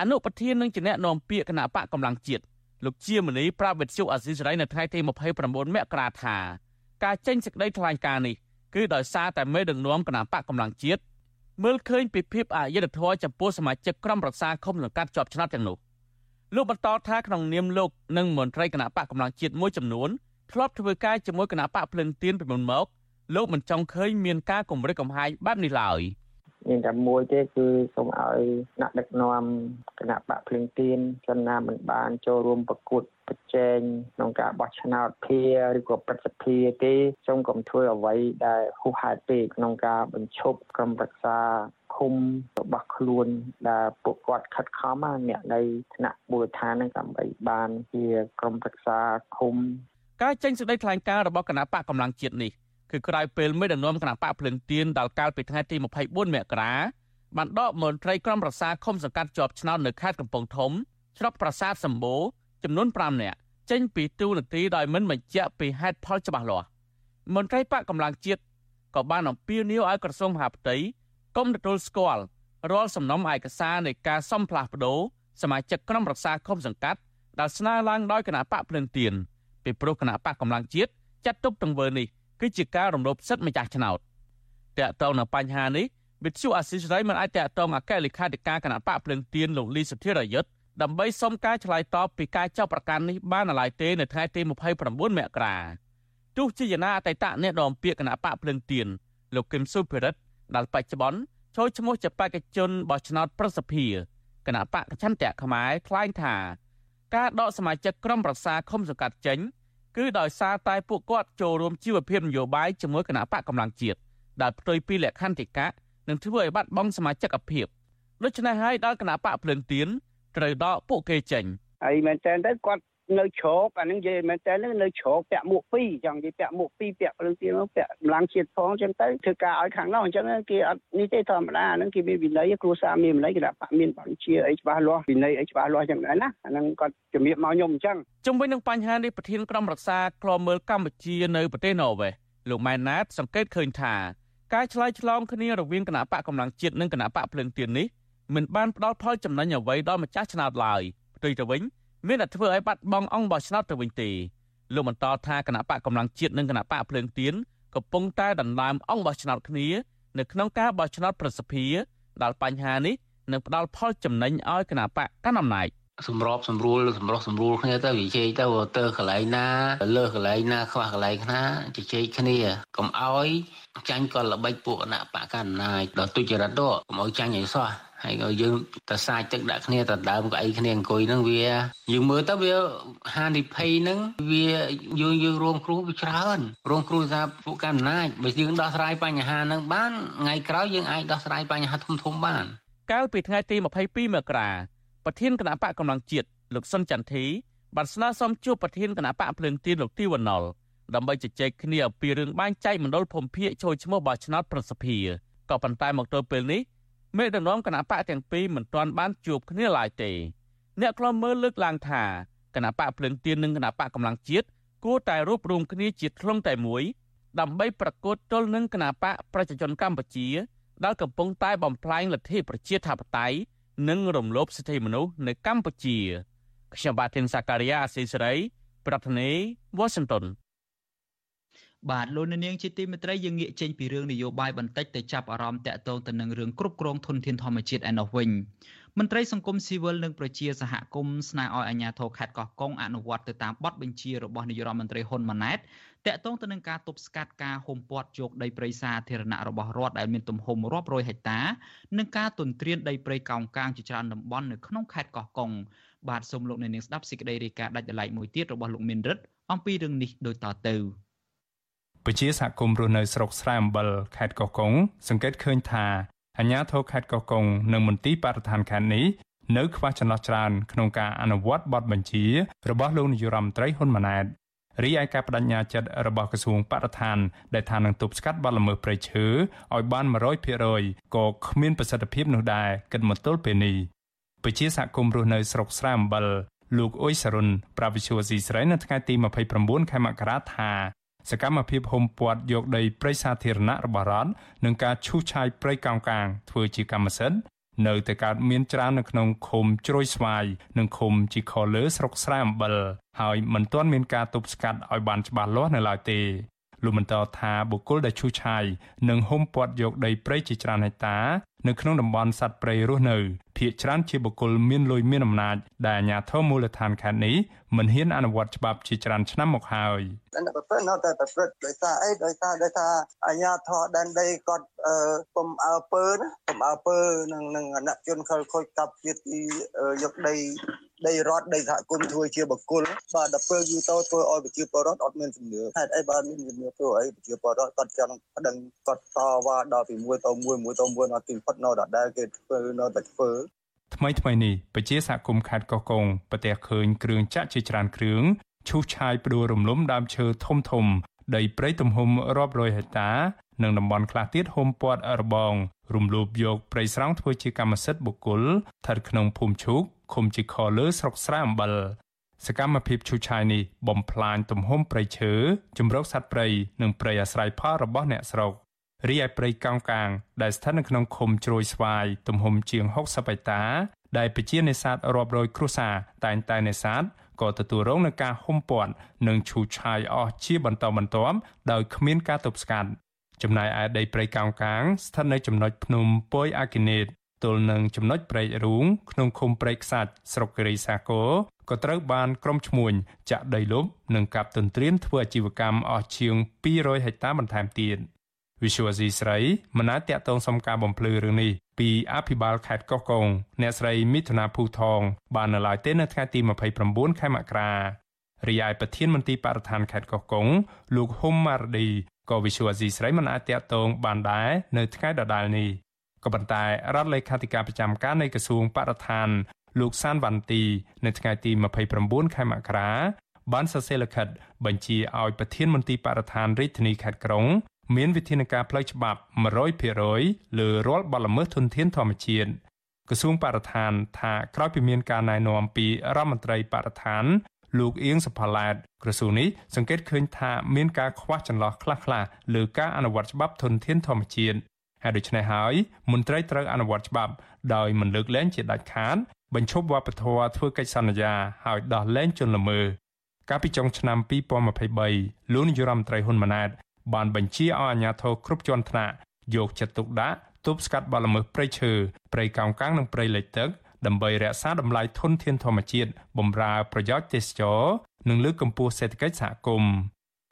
អនុប្រធាននឹងជាអ្នកនាំពាក្យគណៈបកកម្លាំងជាតិលោកជាមនីប្រាប់វិទ្យុអាស៊ីសេរីនៅថ្ងៃទី29មករាថាការចេញសេចក្តីថ្លែងការណ៍នេះគឺដោយសារតែមេដឹកនាំគណៈបកកម្លាំងជាតិមើលឃើញពីភាពអយុត្តិធម៌ចំពោះសមាជិកក្រុមប្រឹក្សាឃុំសង្កាត់ជាប់ឆ្នោតទាំងនោះលោកបន្តថាក្នុងនាមលោកនិងមន្ត្រីគណៈបកកម្លាំងជាតិមួយចំនួនធ្លាប់ធ្វើការជាមួយគណៈបកភ្លឹងទៀនពីមុនមក លោកមិនចង់ឃើញមានការគម្រិតកំហាយបែបនេះឡើយមានតែមួយទេគឺសូមឲ្យអ្នកដឹកនាំគណៈបកភ្លឹងទៀនចំណាមិនបានចូលរួមប្រកួតប្រជែងក្នុងការបោះឆ្នោតភាឬក៏ព្រឹទ្ធសភាទេសូមកុំធ្វើអ្វីដែលហួសហេតុពេកក្នុងការបញ្ឈប់ក្រុមប្រឹក្សាឃុំរបស់ខ្លួនដែលពួកគាត់ខិតខំអ្នកនៅថ្នាក់មូលដ្ឋាននឹងដើម្បីបានជាក្រុមប្រឹក្សាឃុំការចេញសេចក្តីថ្លែងការណ៍របស់គណៈបកកម្លាំងជាតិនេះ គឺក្រោយពេលមេដឹកនាំគណៈបកភ្លឹងទៀនដល់កាលពីថ្ងៃទី24មករាបានដកមន្ត្រីក្រុមប្រសាឃុំសង្កាត់ជាប់ឆ្នោតនៅខេត្តកំពង់ធំស្រុកប្រាសាទសម្បូរចំនួន5នាក់ចេញពីទូនាទីដោយមិនបញ្ជាក់ពីហេតុផលច្បាស់លាស់មន្ត្រីបកកម្លាំងជាតិក៏បានអំពាវនាវឲ្យក្រសួងមហាផ្ទៃកុំទទួលស្គាល់រាល់សំណុំឯកសារនៃការសំផ្លាស់ប្ដូរសមាជិកក្រុមប្រឹក្សាឃុំសង្កាត់ដែលស្នើឡើងដោយគណៈបកភ្លឹងទៀនពីព្រោះគណៈបកកម្លាំងជាតិចាត់ទុកទង្វើនេះ គឺជាការរំលោភសិទ្ធិម្ចាស់ឆ្នោតតើតើនៅបញ្ហានេះវិទ្យុអាស៊ីសេរីមិនអាចតតងអគ្គលេខាធិការគណៈបកភ្លឹងទៀនលោកលីសុធិរយុទ្ធដើម្បីសុំការឆ្លើយតបពីការចាប់ប្រកាន់នេះបានឡើយទេនៅថ្ងៃទី29មករាទោះជាយ៉ាងណាអតីតអ្នកនាំពាក្យគណៈបកភ្លឹងទៀនលោកគឹមសុភិរិទ្ធដែលបច្ចុប្បន្នចូលឈ្មោះជាបេក្ខជនបោះឆ្នោតប្រសិទ្ធភាពគណៈបកប្រឆាំងតៈខ្មែរថ្លែងថា ការដកសមាជិកក្រុមប្រឹក្សាឃុំសង្កាត់ចេញ គឺដោយសារតែពួកគាត់ចូលរួមជីវភាពនយោបាយជាមួយគណៈបកកម្លាំងជាតិដែលផ្ទុយពីលក្ខន្តិកៈនិងធ្វើឲ្យបាត់បង់សមាជិកភាពដូច្នេះហើយដល់គណៈបកភ្លើងទៀនត្រូវដកពួកគេចេញហើយមែនតើទៅគាត់ នៅជ្រោកអានឹងនិយាយមែនតើនៅជ្រោកពាក់មួកពីរចង់និយាយពាក់មួកពីរពាក់ព្រលឹងទៀនពាក់កម្លាំងជាតិផងអញ្ចឹងទៅធ្វើការឲ្យខាងនោះអញ្ចឹងគេអត់នេះទេធម្មតាអានឹងគេមានវិន័យគ្រួសារមានវិន័យគណៈបកមានបញ្ជាអីច្បាស់លាស់វិន័យអីច្បាស់លាស់អញ្ចឹងដែរណាអានឹងគាត់ជំរាបមកខ្ញុំអញ្ចឹងជុំវិញនឹងបញ្ហានេះប្រធានក្រុមរក្សាក្លមមើលកម្ពុជានៅប្រទេសណ័រវេសលោកម៉ែនណាតសង្កេតឃើញថាការឆ្លើយឆ្លងគ្នារវាងគណៈបកកម្លាំងជាតិនិងគណៈបកភ្លើងទៀននេះមិនបានផ្ដល់ផលចំណេញអ្វីដល់ម្ចាស់ឆ្នោតឡើយផ្ទុយទៅវិញ មានតែធ្វើឲ្យបាត់បង់អង្គបោះឆ្នោតទៅវិញទេលោកបន្តថាគណៈបកកម្លាំងជាតិនិងគណៈបកភ្លើងទៀនកំពុងតែដណ្ដើមអង្គបោះឆ្នោតគ្នានៅក្នុងការបោះឆ្នោតប្រសិទ្ធភាពដល់បញ្ហានេះនឹងផ្ដល់ផលចំណេញឲ្យគណៈបកកាន់អំណាចសម្របសម្រួលសម្រុះសម្រួលគ្នាទៅវិជ័យទៅទៅកន្លែងណាលើសកន្លែងណាខ្វះកន្លែងណាជជែកគ្នាកុំឲ្យចាញ់កលល្បិចពួកគណៈបកកណ្ណាយដល់ទុច្ចរិតទៅកុំឲ្យចាញ់ឲ្យសោះ ហើយក៏យើងទៅសាច់ទឹកដាក់គ្នាទៅដើមកៅអីគ្នាអង្គុយហ្នឹងវាយើងមើលទៅវាហានិភ័យហ្នឹងវាយើងយើងរួមគ្រោះវាច្រើនរួមគ្រោះថាពួកកណ្ណាចបើយើងដោះស្រាយបញ្ហាហ្នឹងបានថ្ងៃក្រោយយើងអាចដោះស្រាយបញ្ហាធំធំបានកាលពីថ្ងៃទី22មករាប្រធានគណៈបកកម្លាំងជាតិលោកសុនចន្ទធីបានស្នើសុំជួបប្រធានគណៈបកភ្លើងទៀនលោកទីវណ្ណុលដើម្បីជជែកគ្នាអំពីរឿងបែងចែកមណ្ឌលភូមិភាគចូលឈ្មោះបោះឆ្នោតប្រសិទ្ធភាពក៏ប៉ុន្តែមកទល់ពេលនេះ មេដឹកនាំគណៈបកទាំងពីរមិនទាន់បានជួបគ្នាឡើយទេ អ្នកខ្លំមើលលើកឡើងថាគណៈបកភ្លឹងទៀននិងគណៈបកកម្លាំងជាតិគួរតែរួបរวมគ្នាជាធ្លុងតែមួយដើម្បីប្រកួតទល់នឹងគណៈបកប្រជាជនកម្ពុជាដែលកំពុងតែបំផ្លាញលទ្ធិប្រជាធិបតេយ្យនិងរំលោភសិទ្ធិមនុស្សនៅកម្ពុជាខ្ញុំបាទធីនសាការីយ៉ាអស៊ីសេរីប្រធានាធិបតី Washington បាទលោកនាងជាទីមេត្រីយើងងាកចេញពីរឿងនយោបាយបន្តិចទៅចាប់អារម្មណ៍តាក់ទងទៅនឹងរឿងគ្រប់គ្រងធនធានធម្មជាតិឯនោះវិញមន្ត្រីសង្គមស៊ីវិលនិងប្រជាសហគមន៍ស្នើឲ្យអាជ្ញាធរខេត្តកោះកុងអនុវត្តទៅតាមបទបញ្ជារបស់នាយរដ្ឋមន្ត្រីហ៊ុនម៉ាណែតតាក់ទងទៅនឹងការទប់ស្កាត់ការហុំព័ទ្ធយកដីព្រៃសាធារណៈរបស់រដ្ឋដែលមានទំហំរាប់រយហិកតានិងការទន្ទ្រានដីព្រៃកោងកាងជាច្រើនតំបន់នៅក្នុងខេត្តកោះកុងបាទសូមលោកអ្នកនាងស្ដាប់សេចក្តីរាយការណ៍ដាច់ដライមួយទៀតរបស់លោកមានរិទ្ធអំពីរឿងនេះដូចតទៅ។ ពជាសហគមន៍រស់នៅស្រុកស្រែអំបិលខេត្តកោះកុងសង្កេតឃើញថាអាជ្ញាធរខេត្តកោះកុងនិងមន្ទីរបរិស្ថានខេត្តនេះនៅខ្វះចន្លោះច្រើនក្នុងការអនុវត្តបទបញ្ជារបស់លោកនាយរដ្ឋមន្ត្រីហ៊ុនម៉ាណែតរីឯការបដិញ្ញាចិត្តរបស់ក្រសួងបរិស្ថានដែលថានឹងទប់ស្កាត់បទល្មើសព្រៃឈើឲ្យបាន100%ក៏គ្មានប្រសិទ្ធភាពនោះដែរគិតមកទល់ពេលនេះពជាសហគមន៍រស់នៅស្រុកស្រែអំបិលលោកអ៊ុយសរុនប្រាវិឈូស៊ីស្រីនៅថ្ងៃទី29ខែមករាថា សកម្មភាពហុំព័ទ្ធយកដីព្រៃសាធារណៈរបស់រដ្ឋនិងការឈូសឆាយព្រៃកោងកាងធ្វើជាកម្មសិទ្ធិនៅតែកើតមានច្រើននៅក្នុងឃុំជ្រោយស្វាយនិងឃុំជីខលើស្រុកស្រែអំបិលហើយមិនទាន់មានការទប់ស្កាត់ឲ្យបានច្បាស់លាស់នៅឡើយទេ លោកបន្តថាបុគ្គលដែលឈូសឆាយនិងហុំព័ទ្ធយកដីព្រៃជាច្រើនហិកតានៅក្នុងតំបន់សត្វព្រៃរស់នៅភ ieck ច្រើនជាបុគ្គលមានលុយមានអំណាចដែលអាជ្ញាធរមូលដ្ឋានខេត្តនេះមិនហ៊ានអនុវត្តច្បាប់ជាច្រើនឆ្នាំមកហើយអ្នកប្រព្រឹត្តនៅតែប្រព្រឹត្តដោយសារអីដោយសារដោយសារអាជ្ញាធរដែនដីគាត់អឺកុំអើពើណាកុំអើពើនឹងនឹងអនុជនខលខូចកាប់ជាទីយកដី ដីរដ្ឋដីសហគមន៍ធ្វើជាបកគលបាទដល់ពេលយូរទៅធ្វើឲ្យប្រជាពលរដ្ឋអត់មានជំនឿហេតុអីបាទមានជំនឿធ្វើអីប្រជាពលរដ្ឋគាត់ចង់ប្តឹងគាត់តវ៉ាដល់ពីមួយទៅមួយមួយទៅមួយដល់ទីផុតនៅដដែលគេធ្វើនៅតែធ្វើថ្មីថ្មីនេះពជាសហគមន៍ខេត្តកោះកុងប្រទះឃើញគ្រឿងចាក់ជាច្រើនគ្រឿងឈូសឆាយផ្ដួលរំលំដើមឈើធំធំ ដីព្រៃទំហំរាប់រយហិកតានិងតំបន់ខ្លះទៀតហុំព័ទ្ធរបង រំលោភយកព្រៃស្រោងធ្វើជាកម្មសិទ្ធិបុគ្គលស្ថិតក្នុងភូមិឈូក ឃុំជីខលើស្រុកស្រែអំបិលសកម្មភាពឈូសឆាយនេះបំផ្លាញទំហំព្រៃឈើជំរកសត្វព្រៃនិងព្រៃអាស្រ័យផលរបស់អ្នកស្រុករីឯព្រៃកោងកាង ដែលស្ថិតនៅក្នុងឃុំជ្រោយស្វាយទំហំជាង60ហិកតា ដែលប្រជានេសាទរាប់រយគ្រួសារតែងតែនេសាទក៏ទទួលរងនឹងការហុំព័ទ្ធនិងឈូសឆាយអស់ជាបន្តបន្ទាប់ដោយគ្មានការទប់ស្កាត់ចំណែកឯដីព្រៃកោងកាងស្ថិតនៅចំណុចភ្នំពុយអាគីនេត ទល់នឹងចំណុចព្រែករូងក្នុងឃុំព្រែកខ្សាច់ស្រុកគិរីសាគរក៏ត្រូវបានក្រុមឈ្មួញចាក់ដីលុបនិងកាប់ទន្ទ្រានធ្វើអាជីវកម្មអស់ជាង200ហិកតាបន្ថែមទៀតវិសុវអាស៊ីស្រីមិនអាចតាក់ទងសុំការបំភ្លឺរឿងនេះពីអភិបាលខេត្តកោះកុងអ្នកស្រីមិថុនាភូថង បាននៅឡើយទេនៅថ្ងៃទី29ខែមករារីឯប្រធានមន្ត្រីបរិស្ថានខេត្តកោះកុងលោកហ៊ុំម៉ារឌីក៏វិសុវអាស៊ីស្រីមិនអាចតាក់ទងបានដែរនៅថ្ងៃដដែលនេះ ក៏ប៉ុន្តែរដ្ឋលេខាធិការប្រចាំការនៃក្រសួងបរិស្ថានលោកសានវ៉ាន់ទីនៅថ្ងៃទី29ខែមករាបានសរសេរលិខិតបញ្ជាឲ្យប្រធានមន្ត្រីបរិស្ថានរាជធានីខេត្តក្រុងមានវិធានការផ្លូវច្បាប់100%លើរាល់បទល្មើសធនធានធម្មជាតិក្រសួងបរិស្ថានថាក្រោយពីមានការណែនាំពីរដ្ឋមន្ត្រីបរិស្ថាន លោកអៀងសុផាឡែតក្រសួងនេះសង្កេតឃើញថាមានការខ្វះចន្លោះខ្លះៗលើការអនុវត្តច្បាប់ធនធានធម្មជាតិ ហើយដូច្នេះហើយមន្ត្រីត្រូវអនុវត្តច្បាប់ដោយមិនលើកលែងជាដាច់ខាតបញ្ឈប់វប្បធម៌ធ្វើកិច្ចសន្យាហើយដោះលែងជនល្មើសកាលពីចុងឆ្នាំ2023លោកនាយរដ្ឋមន្ត្រីហ៊ុនម៉ាណែតបានបញ្ជាឲ្យអាជ្ញាធរគ្រប់ជាន់ថ្នាក់យកចិត្តទុកដាក់ទប់ស្កាត់បទល្មើសព្រៃឈើព្រៃកោងកាងនិងព្រៃលិចទឹកដើម្បីរក្សាតម្លៃធនធានធម្មជាតិបម្រើប្រយោជន៍ទេសចរនិងលើកកម្ពស់សេដ្ឋកិច្ចសហគមន៍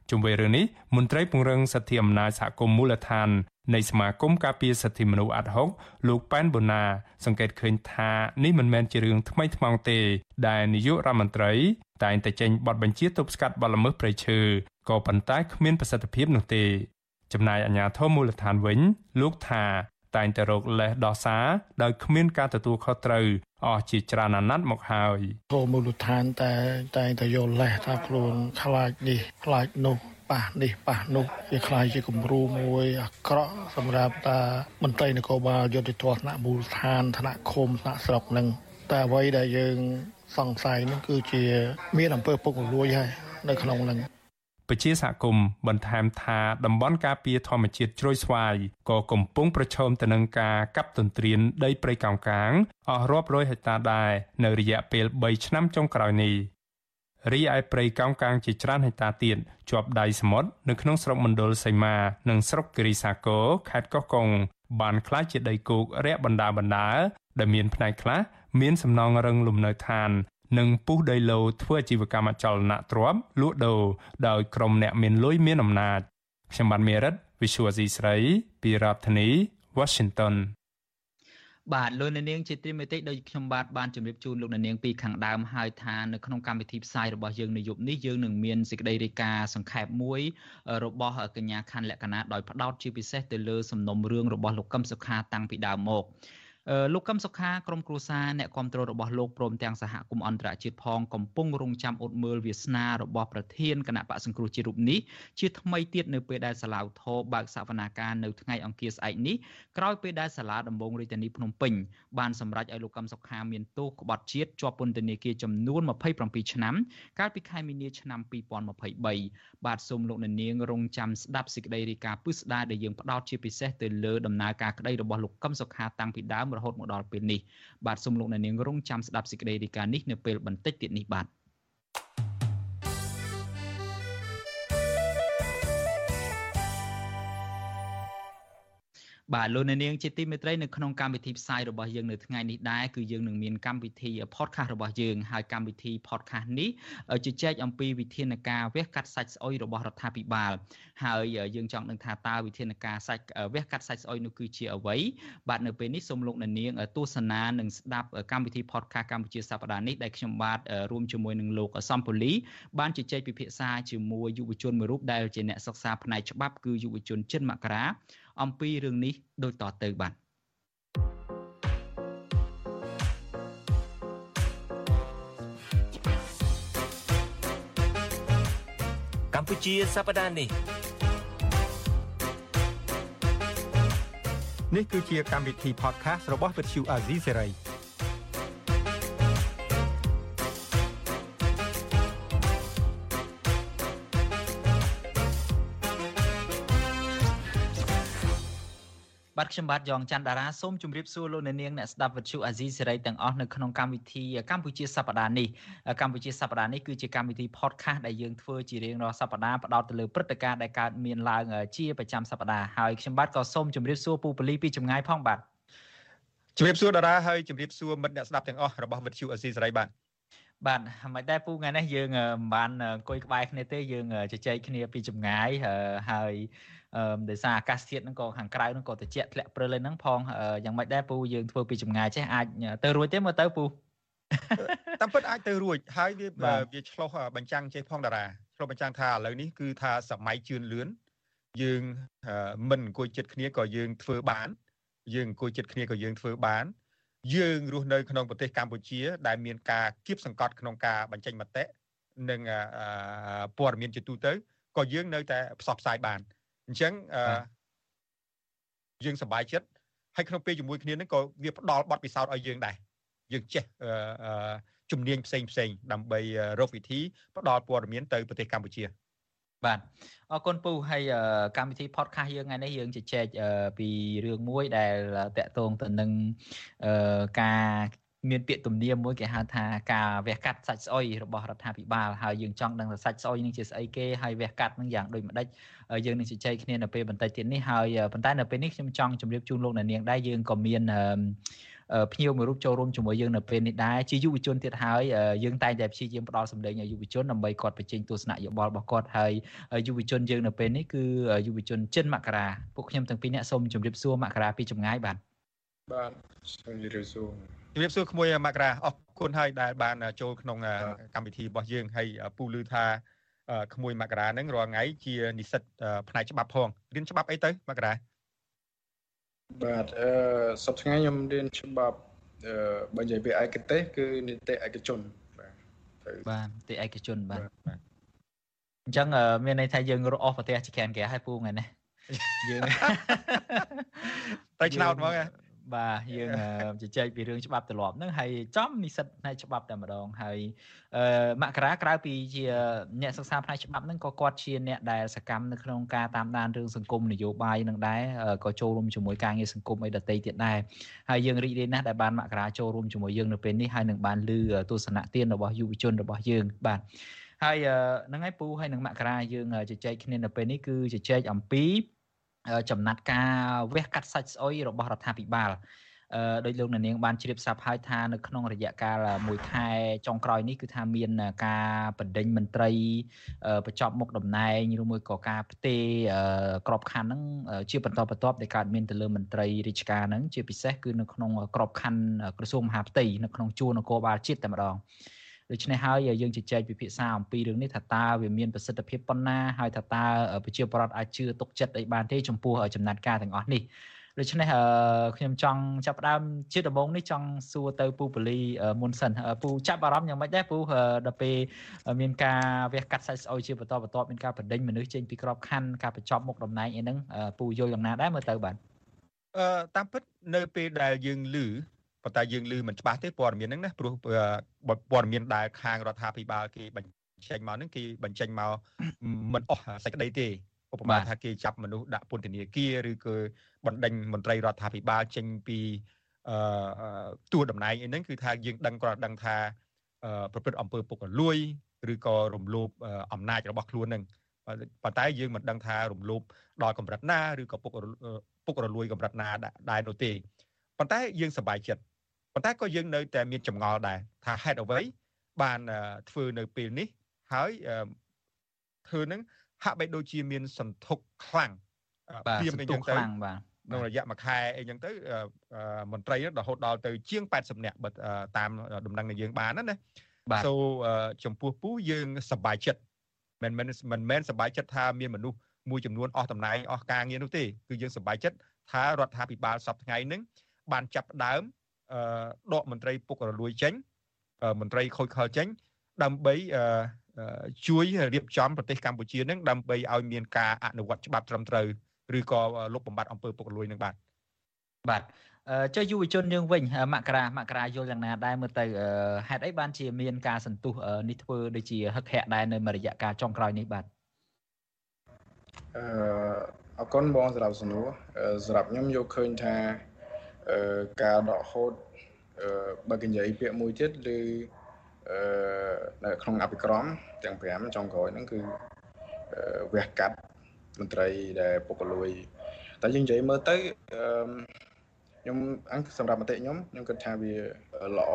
ជុំវិញរឿងនេះមន្ត្រីពង្រឹងសិទ្ធិអំណាចសហគមន៍មូលដ្ឋាន នៃសមាគមការពារសិទ្ធិមនុស្សអាត់ហុកលោកប៉ែនបូណា សង្កេតឃើញថានេះមិនមែនជារឿងថ្មីថ្មោងទេ ដែលនាយករដ្ឋមន្ត្រី តែងតែចេញបទបញ្ជាទប់ស្កាត់បទល្មើសព្រៃឈើក៏ប៉ុន្តែគ្មានប្រសិទ្ធភាពនោះទេចំណែកអាជ្ញាធរមូលដ្ឋានវិញ លោកថាតែងតែរកលេសដោះសារដោយគ្មានការទទួលខុសត្រូវអស់ជាច្រើនអាណត្តិមកហើយធមូលដ្ឋានតែតែងតែយកលេសថាខ្លួនខ្លាចនេះខ្លាចនោះ ប៉ះនេះប៉ះនោះវាคล้ายជាគំរូមួយអាក្រក់សម្រាប់តាមន្ត្រីនគរបាលយុទ្ធធរថ្នាក់មូលដ្ឋានថ្នាក់ឃុំថ្នាក់ស្រុកនឹងតែអ្វីដែលយើងសង្ស័យនឹងគឺជាមានអំពើពុករលួយហើយនៅក្នុងនឹងពជាសហគមន៍បន្ថែមថាតំបន់ការពារធម្មជាតិជ្រោយស្វាយក៏កំពុងប្រឈមទៅនឹងការកាប់ទន្ទ្រានដីព្រៃកោងកាងអស់រាប់រយហិកតាដែរនៅរយៈពេល3ឆ្នាំចុងក្រោយនេះ រីឯព្រៃកោងកាងជាច្រើនហិកតាទៀតជាប់ដៃសមុទ្រនៅក្នុងស្រុកមណ្ឌលសីមា និងស្រុកគិរីសាគរខេត្តកោះកុងបានក្លាយជាដីគោករាក់បណ្ដាបណ្ដាដែលមានផ្នែកខ្លះមានសំណង់រឹងលំនៅឋាន និងពុះដីឡូធ្វើអាជីវកម្មអចលនទ្រព្យលក់ដូរដោយក្រុមអ្នកមានលុយមានអំណាចខ្ញុំបានមេរិត Visual C ស្រីពីរដ្ឋធានី Washington បាទលោកអ្នកនាងជាទីមេត្រីដោយខ្ញុំបាទបានជម្រាបជូនលោកអ្នកនាងពីខាងដើមហើយថានៅក្នុងកម្មវិធីផ្សាយរបស់យើងនៅយប់នេះយើងនឹងមានសេចក្តីរាយការណ៍សង្ខេបមួយរបស់កញ្ញាខណ្ឌលក្ខណៈដោយផ្ដោតជាពិសេសទៅលើសំណុំរឿងរបស់លោកកឹមសុខាតាំងពីដើមមក លោកកឹមសុខាក្រុមគ្រួសារអ្នកគ្រប់គ្រងរបស់លោកព្រមទាំងសហគមន៍អន្តរជាតិផងកំពុងរងចាំអត់មើលវាសនារបស់ប្រធានគណៈបកសង្គ្រោះជាតិរូបនេះជាថ្មីទៀតនៅពេលដែលសាឡាវថោបើកសវនាការនៅថ្ងៃអង្គារស្អែកនេះក្រោយពេលដែលសាលាដំបងរាជធានីភ្នំពេញបានសម្រេចឲ្យលោកកឹមសុខាមានទោសក្បត់ជាតិជាប់ពន្ធនាគារចំនួន27ឆ្នាំកាលពីខែមីនាឆ្នាំ2023បាទសូមលោកអ្នកនាងរងចាំស្ដាប់សេចក្តីរាយការណ៍ពិស្ដារដែលយើងផ្ដោតជាពិសេសទៅលើដំណើរការក្តីរបស់លោកកឹមសុខាតាំងពីដើមរហូតមកដល់ពេលនេះបាទសូមលោកអ្នកនាងរងចាំស្ដាប់សេចក្តីរាយការណ៍នេះនៅពេលបន្តិចទៀតនេះបាទ បបាទលោកអ្នកនាងជាទីមេត្រីនៅក្នុងកម្មវិធីផ្សាយរបស់យើងនៅថ្ងៃនេះដែរគឺយើងនឹងមានកម្មវិធី podcast របស់យើងហើយកម្មវិធី podcast នេះជជែកអំពីវិធានការវះកាត់សាច់ស្អុយរបស់រដ្ឋាភិបាលហើយយើងចង់ដឹងថាតើវិធានការសាច់វះកាត់សាច់ស្អុយនោះគឺជាអ្វីបាទនៅពេលនេះសូមលោកអ្នកនាងទស្សនានិងស្ដាប់កម្មវិធី podcast កម្ពុជាសប្តាហ៍នេះដែលខ្ញុំបាទរួមជាមួយនឹងលោកសំពូលីបានជជែកពិភាក្សាជាមួយយុវជនមួយរូបដែលជាអ្នកសិក្សាផ្នែកច្បាប់គឺយុវជនចិនមករាអំពីរឿងនេះដូចតទៅបាទកម្ពុជាសប្តាហ៍នេះនេះគឺជាកម្មវិធី podcast របស់ Vuthu Azizi Serai បាទខ្ញុំបាទយ៉ងច័ន្ទតារាសូមជម្រាបសួរលោកអ្នកនាងអ្នកស្ដាប់វិទ្យុអាស៊ីសេរីទាំងអស់នៅក្នុងកម្មវិធីកម្ពុជាសប្តាហ៍នេះកម្ពុជាសប្តាហ៍នេះគឺជាកម្មវិធី podcast ដែលយើងធ្វើជារៀងរាល់សប្តាហ៍ផ្ដោតទៅលើព្រឹត្តិការណ៍ដែលកើតមានឡើងជាប្រចាំសប្តាហ៍ហើយខ្ញុំបាទក៏សូមជម្រាបសួរពូប៉ូលីពីចម្ងាយផងបាទជម្រាបសួរតារាហើយជម្រាបសួរមិត្តអ្នកស្ដាប់ទាំងអស់របស់វិទ្យុអាស៊ីសេរីបាទបាទមិនដែរពូថ្ងៃនេះយើងមិនបានអង្គុយក្បែរគ្នាទេយើងជជែកគ្នាពីចម្ងាយហើយអឺ ដោយសារអាកាសធាតុហ្នឹងក៏ខាងក្រៅហ្នឹងក៏ត្រជាក់ធ្លាក់ព្រិលហ្នឹងផងយ៉ាងម៉េចដែរពូយើងធ្វើពីចម្ងាយចេះអាចទៅរួចទេមើលទៅពូតាមពិតអាចទៅរួចហើយវាវាឆ្លោះបញ្ចាំងចេះផងតារាឆ្លោះបញ្ចាំងថាឥឡូវនេះគឺថាសម័យជឿនលឿនយើងមិនអង្គុយចិត្តគ្នាក៏យើងធ្វើបាន យើងអង្គុយចិត្តគ្នាក៏យើងធ្វើបាន យើងរស់នៅក្នុងប្រទេសកម្ពុជា ដែលមានការគៀបសង្កត់ក្នុងការបញ្ចេញមតិនិងព័ត៌មានជាទូទៅក៏យើងនៅតែផ្សព្វផ្សាយបាន អញ្ចឹងអឺយើងសប្បាយចិត្តហើយក្នុងពេលជាមួយគ្នានឹងក៏វាផ្ដល់បទពិសោធន៍ឲ្យយើងដែរយើងចេះអឺជំនាញផ្សេងផ្សេងដើម្បីរកវិធីផ្ដល់ព័ត៌មានទៅប្រទេសកម្ពុជាបាទអរគុណពូហើយកម្មវិធី podcast យើងថ្ងៃនេះយើងជជែកពីរឿងមួយដែលតកតងទៅនឹងការ មានពាក្យទំនៀមមួយគេហៅថាការវះកាត់សាច់ស្អុយរបស់រដ្ឋាភិបាលហើយយើងចង់ដឹងថាសាច់ស្អុយនឹងជាស្អីគេហើយវះកាត់នឹងយ៉ាងដូចម្ដេចយើងនឹងជជែកគ្នានៅពេលបន្តិចទៀតនេះហើយប៉ុន្តែនៅពេលនេះខ្ញុំចង់ជម្រាបជូនលោកអ្នកនាងដែរយើងក៏មានភ្ញៀវមួយរូបចូលរួមជាមួយយើងនៅពេលនេះដែរជាយុវជនទៀតហើយយើងតែងតែព្យាយាមផ្ដល់សម្លេងឲ្យយុវជនដើម្បីគាត់បញ្ចេញទស្សនៈយោបល់របស់គាត់ហើយយុវជនយើងនៅពេលនេះគឺយុវជនចិនមករាពួកខ្ញុំទាំងពីរអ្នកសូមជម្រាបសួរមករាពីចម្ងាយបាទបាទសូមជម្រាបសួរ ជំរាបសួរក្មួយមករាអរគុណហើយដែលបានចូលក្នុងកម្មវិធីរបស់យើងហើយពូលឺថាក្មួយមករាហ្នឹងរាល់ថ្ងៃជានិស្សិតផ្នែកច្បាប់ផងរៀនច្បាប់អីទៅមករាបាទអឺសប្តាហ៍ថ្ងៃខ្ញុំរៀនច្បាប់អឺបើនិយាយពីឯកទេសគឺនីតិឯកជនបាទបាទនីតិឯកជនបាទអញ្ចឹងមានន័យថាយើងរកអស់ប្រទេសជាក្រានក្រាហើយពូថ្ងៃនេះយើងតែឆ្នោតមក បាទយើងជជែកពីរឿងច្បាប់ទម្លាប់ហ្នឹងហើយចំនិស្សិតផ្នែកច្បាប់តែម្ដងហើយអឺមករាក្រៅពីជាអ្នកសិក្សាផ្នែកច្បាប់ហ្នឹងក៏គាត់ជាអ្នកដែលសកម្មនៅក្នុងការតាមដានរឿងសង្គមនយោបាយនឹងដែរក៏ចូលរួមជាមួយការងារសង្គមអីដទៃទៀតដែរហើយយើងរីករាយណាស់ដែលបានមករាចូលរួមជាមួយយើងនៅពេលនេះហើយនឹងបានលឺទស្សនៈទានរបស់យុវជនរបស់យើងបាទហើយហ្នឹងហើយពូហើយនឹងមករាយើងជជែកគ្នានៅពេលនេះគឺជជែកអំពី ចំណាត់ការវះកាត់សាច់ស្អុយរបស់រដ្ឋាភិបាលអឺដោយលោកនាងបានជ្រាបស្រាប់ហើយថានៅក្នុងរយៈកាលមួយខែចុងក្រោយនេះគឺថាមានការបណ្ដេញមន្ត្រីបញ្ចប់មុខតំណែងឬមួយក៏ការផ្ទេរក្របខ័ណ្ឌហ្នឹងជាបន្តបន្ទាប់ដែលកើតមានទៅលើមន្ត្រីរាជការហ្នឹងជាពិសេសគឺនៅក្នុងក្របខ័ណ្ឌក្រសួងមហាផ្ទៃនៅក្នុងជួរនគរបាលជាតិតែម្ដង ដូច្នេះហើយយើងជជែកពិភាក្សាអំពីរឿងនេះថាតើវាមានប្រសិទ្ធភាពប៉ុណ្ណាហើយថាតើប្រជាពលរដ្ឋអាចជឿទុកចិត្តអីបានទេចំពោះចំណាត់ការទាំងអស់នេះដូច្នេះខ្ញុំចង់ចាប់ផ្ដើមជាដំបូងនេះចង់សួរទៅពូប៉ូលីមុនសិនពូចាប់អារម្មណ៍យ៉ាងម៉េចដែរពូដល់ពេលមានការវះកាត់សាច់ស្អុយជាបន្តបន្ទាប់មានការបណ្ដេញមនុស្សចេញពីក្របខ័ណ្ឌការបញ្ចប់មុខតំណែងអីហ្នឹងពូយល់យ៉ាងណាដែរមើលទៅបាទអឺតាមពិតនៅពេលដែលយើងឮ ប៉ុន្តែយើងឮមិនច្បាស់ទេព័ត៌មានហ្នឹងណាព្រោះព័ត៌មានដែលខាងរដ្ឋាភិបាលគេបញ្ចេញមកហ្នឹងគេបញ្ចេញមកមិនអស់សេចក្តីទេឧបមាថាគេចាប់មនុស្សដាក់ពន្ធនាគារឬក៏បណ្ដេញមន្ត្រីរដ្ឋាភិបាលចេញពីអឺតួតំណែងអីហ្នឹងគឺថាយើងដឹងគ្រាន់ដឹងថាប្រព្រឹត្តអំពើពុករលួយឬក៏រំលោភអំណាចរបស់ខ្លួនហ្នឹងប៉ុន្តែយើងមិនដឹងថារំលោភដល់កម្រិតណាឬក៏ពុកពុករលួយកម្រិតណាដែរនោះទេប៉ុន្តែយើងសប្បាយចិត្ត ប៉ុន្តែក៏យើងនៅតែមានចម្ងល់ដែរថាហេតុអ្វីបានធ្វើនៅពេលនេះហើយធ្វើនឹងហាក់បីដូចជាមានសន្ធុកខ្លាំងព្រាមអីចឹងទៅបាទក្នុងរយៈមួយខែអីចឹងទៅមន្ត្រីរហូតដល់ទៅជាង80នាក់បើតាមដំណឹងនៃយើងបានណាណាបាទ so ចំពោះពូយើងសប្បាយចិត្តមិនមិនមិនមែនសប្បាយចិត្តថាមានមនុស្សមួយចំនួនអស់តំណែងអស់ការងារនោះទេគឺយើងសប្បាយចិត្តថារដ្ឋាភិបាលសប្តាហ៍ថ្ងៃហ្នឹងបានចាប់ផ្ដើម ដកមន្ត្រីពុករលួយចេញមន្ត្រីខូចខលចេញ ដើម្បីជួយរៀបចំប្រទេសកម្ពុជានឹងដើម្បីឲ្យមានការអនុវត្តច្បាប់ត្រឹមត្រូវឬក៏លុបបំបាត់អំពើពុករលួយនឹងបាទបាទចុះយុវជនយើងវិញមករាមករាយល់យ៉ាងណាដែរមើលទៅហេតុអីបានជាមានការសន្ទុះនេះធ្វើដូចជាហឹកហាក់ដែរនៅមួយរយៈកាលចុងក្រោយនេះបាទអឺអរគុណបងសម្រាប់សំណួរសម្រាប់ខ្ញុំយកឃើញថាអឺ ការដកហូតអឺបើកនិយាយពាក្យមួយទៀតឬអឺនៅក្នុងអភិក្រមទាំង5ចុងក្រោយហ្នឹងគឺវះកាត់មន្ត្រីដែលពុករលួយតែយើងនិយាយមើលទៅអឺខ្ញុំអង្គសម្រាប់មតិខ្ញុំខ្ញុំគិតថាវាល្អ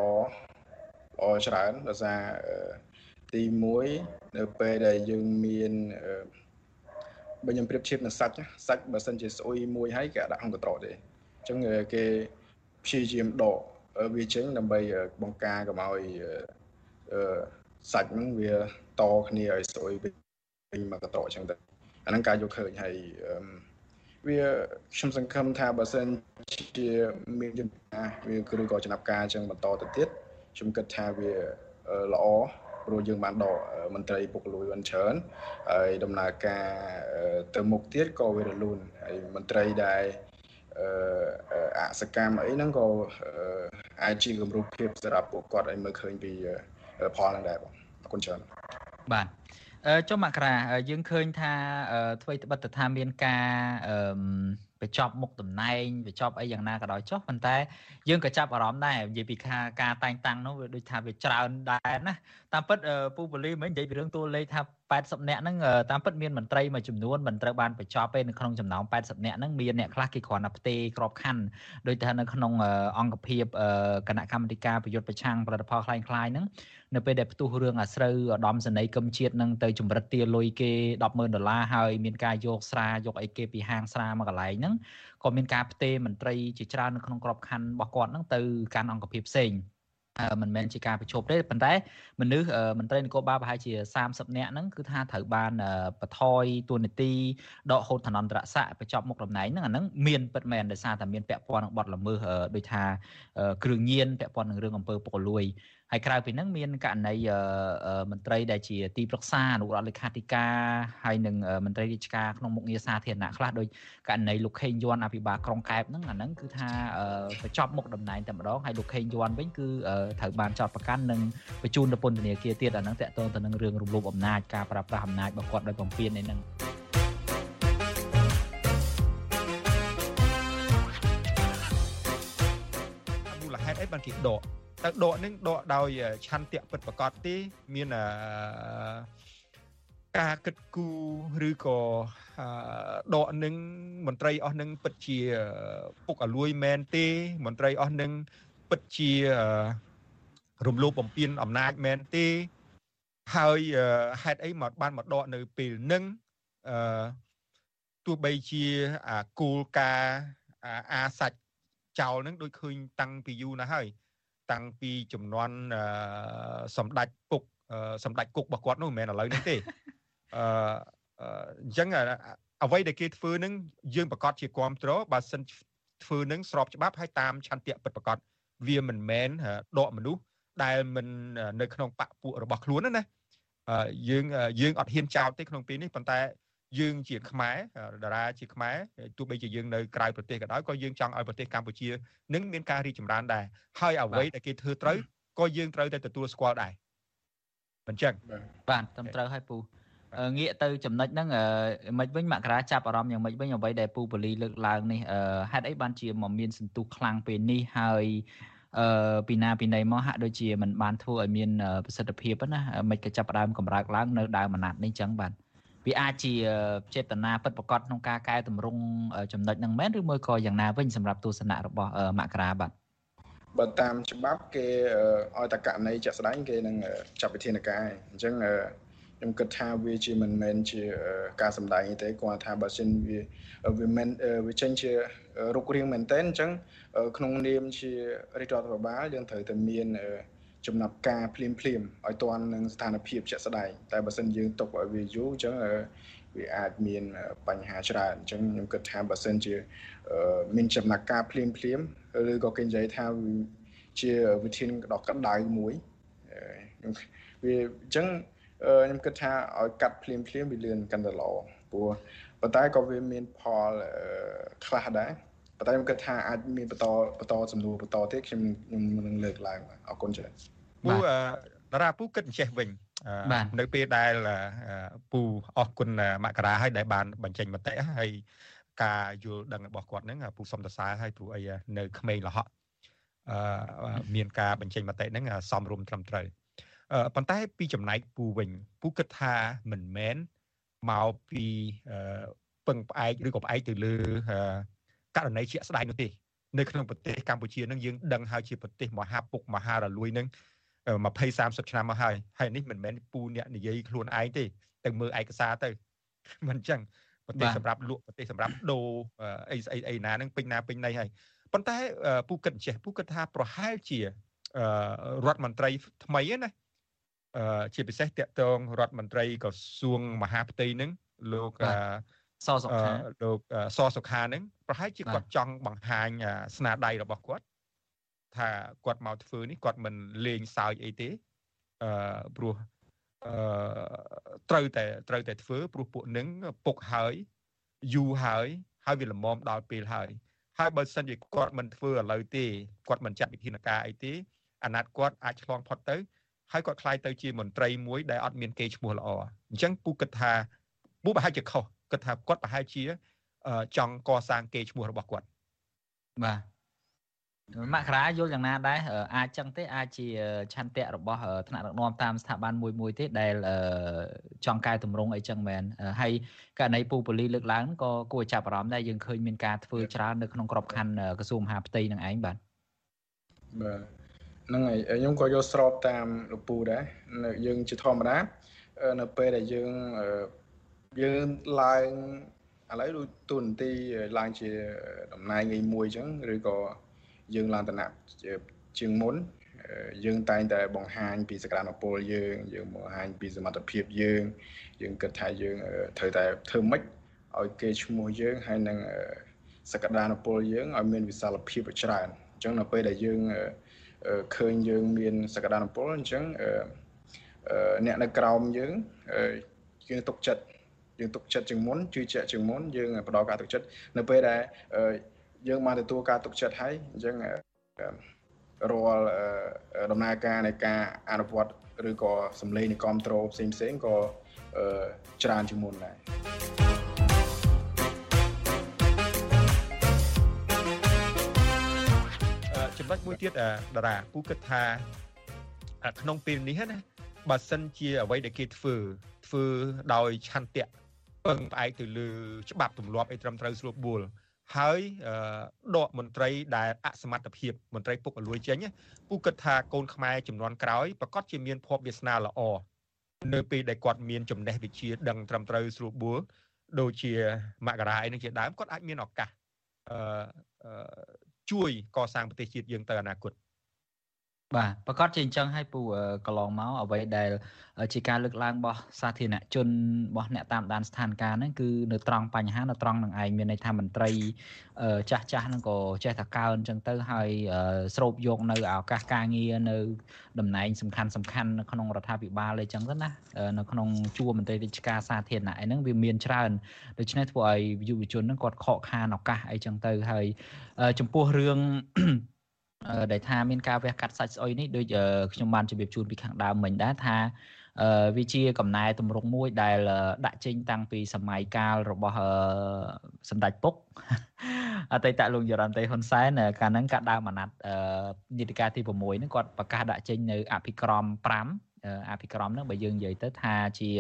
ល្អច្រើនដោយសារទី1នៅពេលដែលយើងមានបើខ្ញុំប្រៀបធៀបនឹងសាច់សាច់បើសិនជាស្អុយមួយហើយគេដាក់ក្នុងកន្ត្រកទេអញ្ចឹងគេព្យាយាមដកវាចេញដើម្បីបង្ការកុំឲ្យសាច់ហ្នឹងវាតគ្នាឲ្យស្អុយវិញមកកន្ត្រកអញ្ចឹងទៅអាហ្នឹងការយកឃើញហើយវាខ្ញុំសង្ឃឹមថាបើសិនជាមានយន្តការវាគឺក៏ចំណាប់ការអញ្ចឹងបន្តទៅទៀតខ្ញុំគិតថាវាល្អព្រោះយើងបានដកមន្ត្រីពុករលួយបានច្រើនហើយដំណើរការទៅមុខទៀតក៏វារលូនហើយមន្ត្រីដែល អសកម្មអីហ្នឹងក៏អាចជាគំរូភាពសម្រាប់ពួកគាត់ឲ្យមើលឃើញពីផលហ្នឹងដែរបងអរគុណច្រើនបាទចុះមករាយើងឃើញថាអ្វីត្បិតថាមានការបញ្ចប់មុខតំណែងបញ្ចប់អីយ៉ាងណាក៏ដោយចុះប៉ុន្តែយើងក៏ចាប់អារម្មណ៍ដែរនិយាយពីការតែងតាំងនោះវាដូចថាវាច្រើនដែរណាតាមពិតពូប៉ូលីមិញនិយាយពីរឿងតួលេខថា 80នាក់ហ្នឹងតាមពិតមានមន្ត្រីមួយចំនួនមិនត្រូវបានបញ្ចប់ទេនៅក្នុងចំណោម80នាក់ហ្នឹងមានអ្នកខ្លះគេគ្រាន់តែផ្ទេរក្របខ័ណ្ឌដោយថានៅក្នុងអង្គភាពគណៈកម្មាធិការប្រយុទ្ធប្រឆាំងផលិតផលคล้ายៗហ្នឹងនៅពេលដែលផ្ទុះរឿងអាស្រូវឧត្តមសេនីយ៍កឹមជាតិនឹងទៅចម្រិតទាលុយគេ100,000ដុល្លារហើយមានការយកស្រាយកអីគេពីហាងស្រាមកកន្លែងហ្នឹងក៏មានការផ្ទេរមន្ត្រីជាច្រើននៅក្នុងក្របខ័ណ្ឌរបស់គាត់ហ្នឹងទៅកាន់អង្គភាពផ្សេង មិនមែនជាការប្រជុំទេប៉ុន្តែមនុស្សមន្ត្រីនគរបាលប្រហែលជា30នាក់ហ្នឹងគឺថាត្រូវបានបថយទួនាទីដកហូតឋានន្តរស័ក្តិបញ្ចប់មុខតំណែងហ្នឹងអាហ្នឹងមានពិតមែនដោយសារតែមានពាក់ព័ន្ធនឹងបទល្មើសដូចថាគ្រឿងញៀនពាក់ព័ន្ធនឹងរឿងអំពើពុករលួយ ហើយក្រៅពីហ្នឹងមានករណីមន្ត្រីដែលជាទីប្រឹក្សាអនុរដ្ឋលេខាធិការហើយនឹងមន្ត្រីរាជការក្នុងមុខងារសាធារណៈខ្លះដោយករណីលោកខេងយ័ន្តអភិបាលក្រុងកែបហ្នឹងអាហ្នឹងគឺថាបញ្ចប់មុខតំណែងតែម្ដងហើយលោកខេងយ័ន្តវិញគឺត្រូវបានចោទប្រកាន់និងបញ្ជូនទៅពន្ធនាគារទៀតអាហ្នឹងតកតងទៅនឹងរឿងរំលោភអំណាចការប្រើប្រាស់អំណាចរបស់គាត់ដោយបំពានឯហ្នឹងមូលហេតុអីបានគេដក ទៅដកនឹងដកដោយឆន្ទៈពិតប្រកបទេមានការគិតគូរឬក៏ដកនឹងមន្ត្រីអស់នឹងពិតជាពុកអលួយមែនទេ មន្ត្រីអស់នឹងពិតជារំលោភបំពានអំណាចមែនទេហើយហេតុអីមកបានមកដកនៅពេលនឹងអឺទោះបីជាអាគោលការអាសាច់ចោលនឹងដូចឃើញតាំងពីយូរណាស់ហើយ តាំងពីចំនួនសម្ដេចពុកសម្ដេចគុករបស់គាត់នោះមិនមែនឥឡូវនេះទេអឺអញ្ចឹងអ្វីដែលគេធ្វើនឹងយើងប្រកាសជាគ្រប់គ្រងបើសិនធ្វើនឹងស្របច្បាប់ហើយតាមឆន្ទៈពិតប្រកបវាមិនមែនដកមនុស្សដែលមិននៅក្នុងបពពួករបស់ខ្លួនណាយើងយើងអត់ហ៊ានចោទទេក្នុងពេលនេះប៉ុន្តែ យើងជាខ្មែរតារាជាខ្មែរទោះបីជាយើងនៅក្រៅប្រទេសក៏ដោយក៏យើងចង់ឲ្យប្រទេសកម្ពុជានឹងមានការរីកចម្រើនដែរហើយអ្វីដែលគេធ្វើត្រូវក៏យើងត្រូវតែទទួលស្គាល់ដែរមិនចឹងបាទត្រឹមត្រូវហើយពូងាកទៅចំណុចហ្នឹងមិនវិញមករាចាប់អារម្មណ៍យ៉ាងម៉េចវិញអ្វីដែលពូប៉ូលីលើកឡើងនេះហេតុអីបានជាមកមានសន្ទុះខ្លាំងពេលនេះហើយអឺពីណាពីណីមកហាក់ដូចជាมันបានធ្វើឲ្យមានប្រសិទ្ធភាពណាមិនក៏ចាប់ដើមកម្រើកឡើងនៅដើមអាណត្តិនេះចឹងបាទ វាអាចជាចេតនាពិតប្រាកដក្នុងការកែតម្រង់ចំណុចហ្នឹងមែនឬមួយក៏យ៉ាងណាវិញសម្រាប់ទស្សនៈរបស់មករាបាទបើតាមច្បាប់គេឲ្យតែករណីជាក់ស្ដែងគេនឹងចាត់វិធានការអញ្ចឹងខ្ញុំគិតថាវាជាមិនមែនជាការសម្ដែងទេគាត់ថាបើសិនវាវាមិនវាចេញជារូបរាងមែនតើអញ្ចឹងក្នុងនាមជារាជរដ្ឋាភិបាលយើងត្រូវតែមាន ចំណាប់ការភ្លាមភ្លាមឲ្យទាន់នឹងស្ថានភាពជាក់ស្ដែងតែបើសិនយើងຕົកឲ្យវាយូរអញ្ចឹងវាអាចមានបញ្ហាច្រើនអញ្ចឹងខ្ញុំគិតថាបើសិនជាមានចំណាក់ការភ្លាមភ្លាមឬក៏គេនិយាយថាជាវិធានដ៏ក្តៅមួយខ្ញុំវាអញ្ចឹងខ្ញុំគិតថាឲ្យកាត់ភ្លាមភ្លាមវាលឿនកាន់តែល្អព្រោះប៉ុន្តែក៏វាមានផលខ្លះដែរប៉ុន្តែខ្ញុំគិតថាអាចមានបន្តបន្តសំណួរបន្តទៀតខ្ញុំខ្ញុំនឹងលើកឡើងអរគុណច្រើន ពូតារាពូគិតអញ្ចេះវិញនៅពេលដែលពូអរគុណមករាហើយដែលបានបញ្ចេញមតិហើយការយល់ដឹងរបស់គាត់ហ្នឹងពូសុំសរសើរហើយព្រោះអីនៅក្មេងលហកអឺមានការបញ្ចេញមតិហ្នឹងសំរុំត្រឹមត្រូវប៉ុន្តែពីចំណែកពូវិញពូគិតថាមិនមែនមកពីពឹងផ្អែកឬក៏ផ្អែកទៅលើករណីជាក់ស្ដែងនោះទេនៅក្នុងប្រទេសកម្ពុជានឹងយើងដឹងហើយជាប្រទេសមហាពុកមហារលួយនឹង 20 30ឆ្នាំមកហើយហើយនេះមិនមែនពូអ្នកនិយាយខ្លួនឯងទេទៅមើលឯកសារទៅមិនអញ្ចឹងប្រទេសសម្រាប់លក់ប្រទេសសម្រាប់ដូរអីស្អីអីណានឹងពេញណាពេញណីហើយប៉ុន្តែពូគិតចេះពូគិតថាប្រហែលជារដ្ឋមន្ត្រីថ្មីណាជាពិសេសតកតងរដ្ឋមន្ត្រីក្រសួងមហាផ្ទៃនឹងលោកសសុខាលោកសសុខានឹងប្រហែលជាគាត់ចង់បង្ហាញស្នាដៃរបស់គាត់ ថាគាត់មកធ្វើនេះគាត់មិនលេងសើចអីទេអឺព្រោះអឺត្រូវតែត្រូវតែធ្វើព្រោះពួកនឹងពុកហើយយូរហើយហើយវាល្មមដល់ពេលហើយហើយបើសិនជាគាត់មិនធ្វើឥឡូវទេគាត់មិនចាត់វិធានការអីទេអាណត្តិគាត់អាចឆ្លងផុតទៅហើយគាត់ខ្លាយទៅជាមន្ត្រីមួយដែលអត់មានកេរ្តិ៍ឈ្មោះល្អអញ្ចឹងពូគិតថាពូប្រហែលជាខុសគិតថាគាត់ប្រហែលជាចង់កសាងកេរ្តិ៍ឈ្មោះរបស់គាត់បាទ មករាយល់យ៉ាងណាដែរអាចចឹងទេអាចជាឆន្ទៈរបស់ថ្នាក់ដឹកនាំតាមស្ថាប័នមួយមួយទេដែលចង់កែតម្រង់អីចឹងមែនហើយករណីពូប៉ូលីលើកឡើងក៏គួរចាប់អារម្មណ៍ដែរយើងឃើញមានការធ្វើច្រើននៅក្នុងក្របខ័ណ្ឌក្រសួងមហាផ្ទៃនឹងឯងបាទបាទហ្នឹងហើយខ្ញុំក៏យកស្របតាមលោកពូដែរយើងជាធម្មតានៅពេលដែលយើងយើងឡើងឥឡូវដូចទូនទីឡើងជាតំណែងឯមួយអញ្ចឹងឬក៏ យើងឡើងតំណែងជាងមុនយើងតែងតែបង្ហាញពីសក្តានុពលយើង យើងបង្ហាញពីសមត្ថភាពយើង យើងគិតថាយើងត្រូវតែធ្វើម៉េចឲ្យគេឈ្មោះយើងហើយនឹងសក្តានុពលយើងឲ្យមានវិសាលភាពច្រើនអញ្ចឹងនៅពេលដែលយើងឃើញយើងមានសក្តានុពលអញ្ចឹងអ្នកនៅក្រោមយើងយើងទុកចិត្តយើងទុកចិត្តជាងមុនជឿជាក់ជាងមុនយើងផ្ដល់ការទុកចិត្តនៅពេលដែល យើងបានទទួលការទុកចិត្តហើយអញ្ចឹងរាល់ដំណើរការនៃការអនុវត្តឬក៏សម្លេងនៃគ្រប់ត្រូលផ្សេងផ្សេងក៏ច្រើនជាងមុនដែរចំណុចមួយទៀតតារាពូគិតថាក្នុងពេលនេះណាបើសិនជាអ្វីដែលគេធ្វើធ្វើដោយឆន្ទៈពឹងផ្អែកទៅលើច្បាប់ទម្លាប់អីត្រឹមត្រូវស្រួលបួល ហើយដកមន្ត្រីដែលអសមត្ថភាពមន្ត្រីពុកអលួយចេញពូគិតថាកូនខ្មែរចំនួនក្រោយប្រកាសជាមានភ័ព្វវាសនាល្អនៅពេលដែលគាត់មានចំណេះវិជ្ជាដឹងត្រឹមត្រូវស្រួលបួលដូចជាមករាអីនឹងជាដើមគាត់អាចមានឱកាសអឺជួយកសាងប្រទេសជាតិយើងទៅអនាគត បាទប្រកាសជាអញ្ចឹងហើយពូកន្លងមកអ្វីដែល ជាការលើកឡើងរបស់សាធារណជនរបស់អ្នកតាមដានស្ថានភាពហ្នឹងគឺនៅត្រង់បញ្ហានៅត្រង់នឹងឯងមានន័យថាមន្ត្រីចាស់ចាស់ហ្នឹងក៏ចេះតែកើអញ្ចឹងទៅហើយស្រូបយកនៅឱកាសការងារនៅតំណែងសំខាន់សំខាន់នៅក្នុងរដ្ឋាភិបាលអីចឹងទៅណានៅក្នុងជួរមន្ត្រីរាជការសាធារណៈអីហ្នឹងវាមានច្រើនដូច្នេះធ្វើឲ្យយុវជនហ្នឹងគាត់ខកខានឱកាសអីចឹងទៅហើយចំពោះរឿង ដែលថាមានការវះកាត់សាច់ស្អុយនេះដូចខ្ញុំបានជម្រាបជូនពីខាងដើមមិញដែរថាវាជាកំណែតម្រង់មួយដែលដាក់ចេញតាំងពីសម័យកាលរបស់សម្ដេចពុកអតីតលោកយរ៉ាន់តេហ៊ុនសែនកាលហ្នឹងកាលដើមអាណត្តិនីតិកាលទី6ហ្នឹងគាត់ប្រកាសដាក់ចេញនៅអភិក្រម5អភិក្រមហ្នឹងបើយើងនិយាយទៅថាជា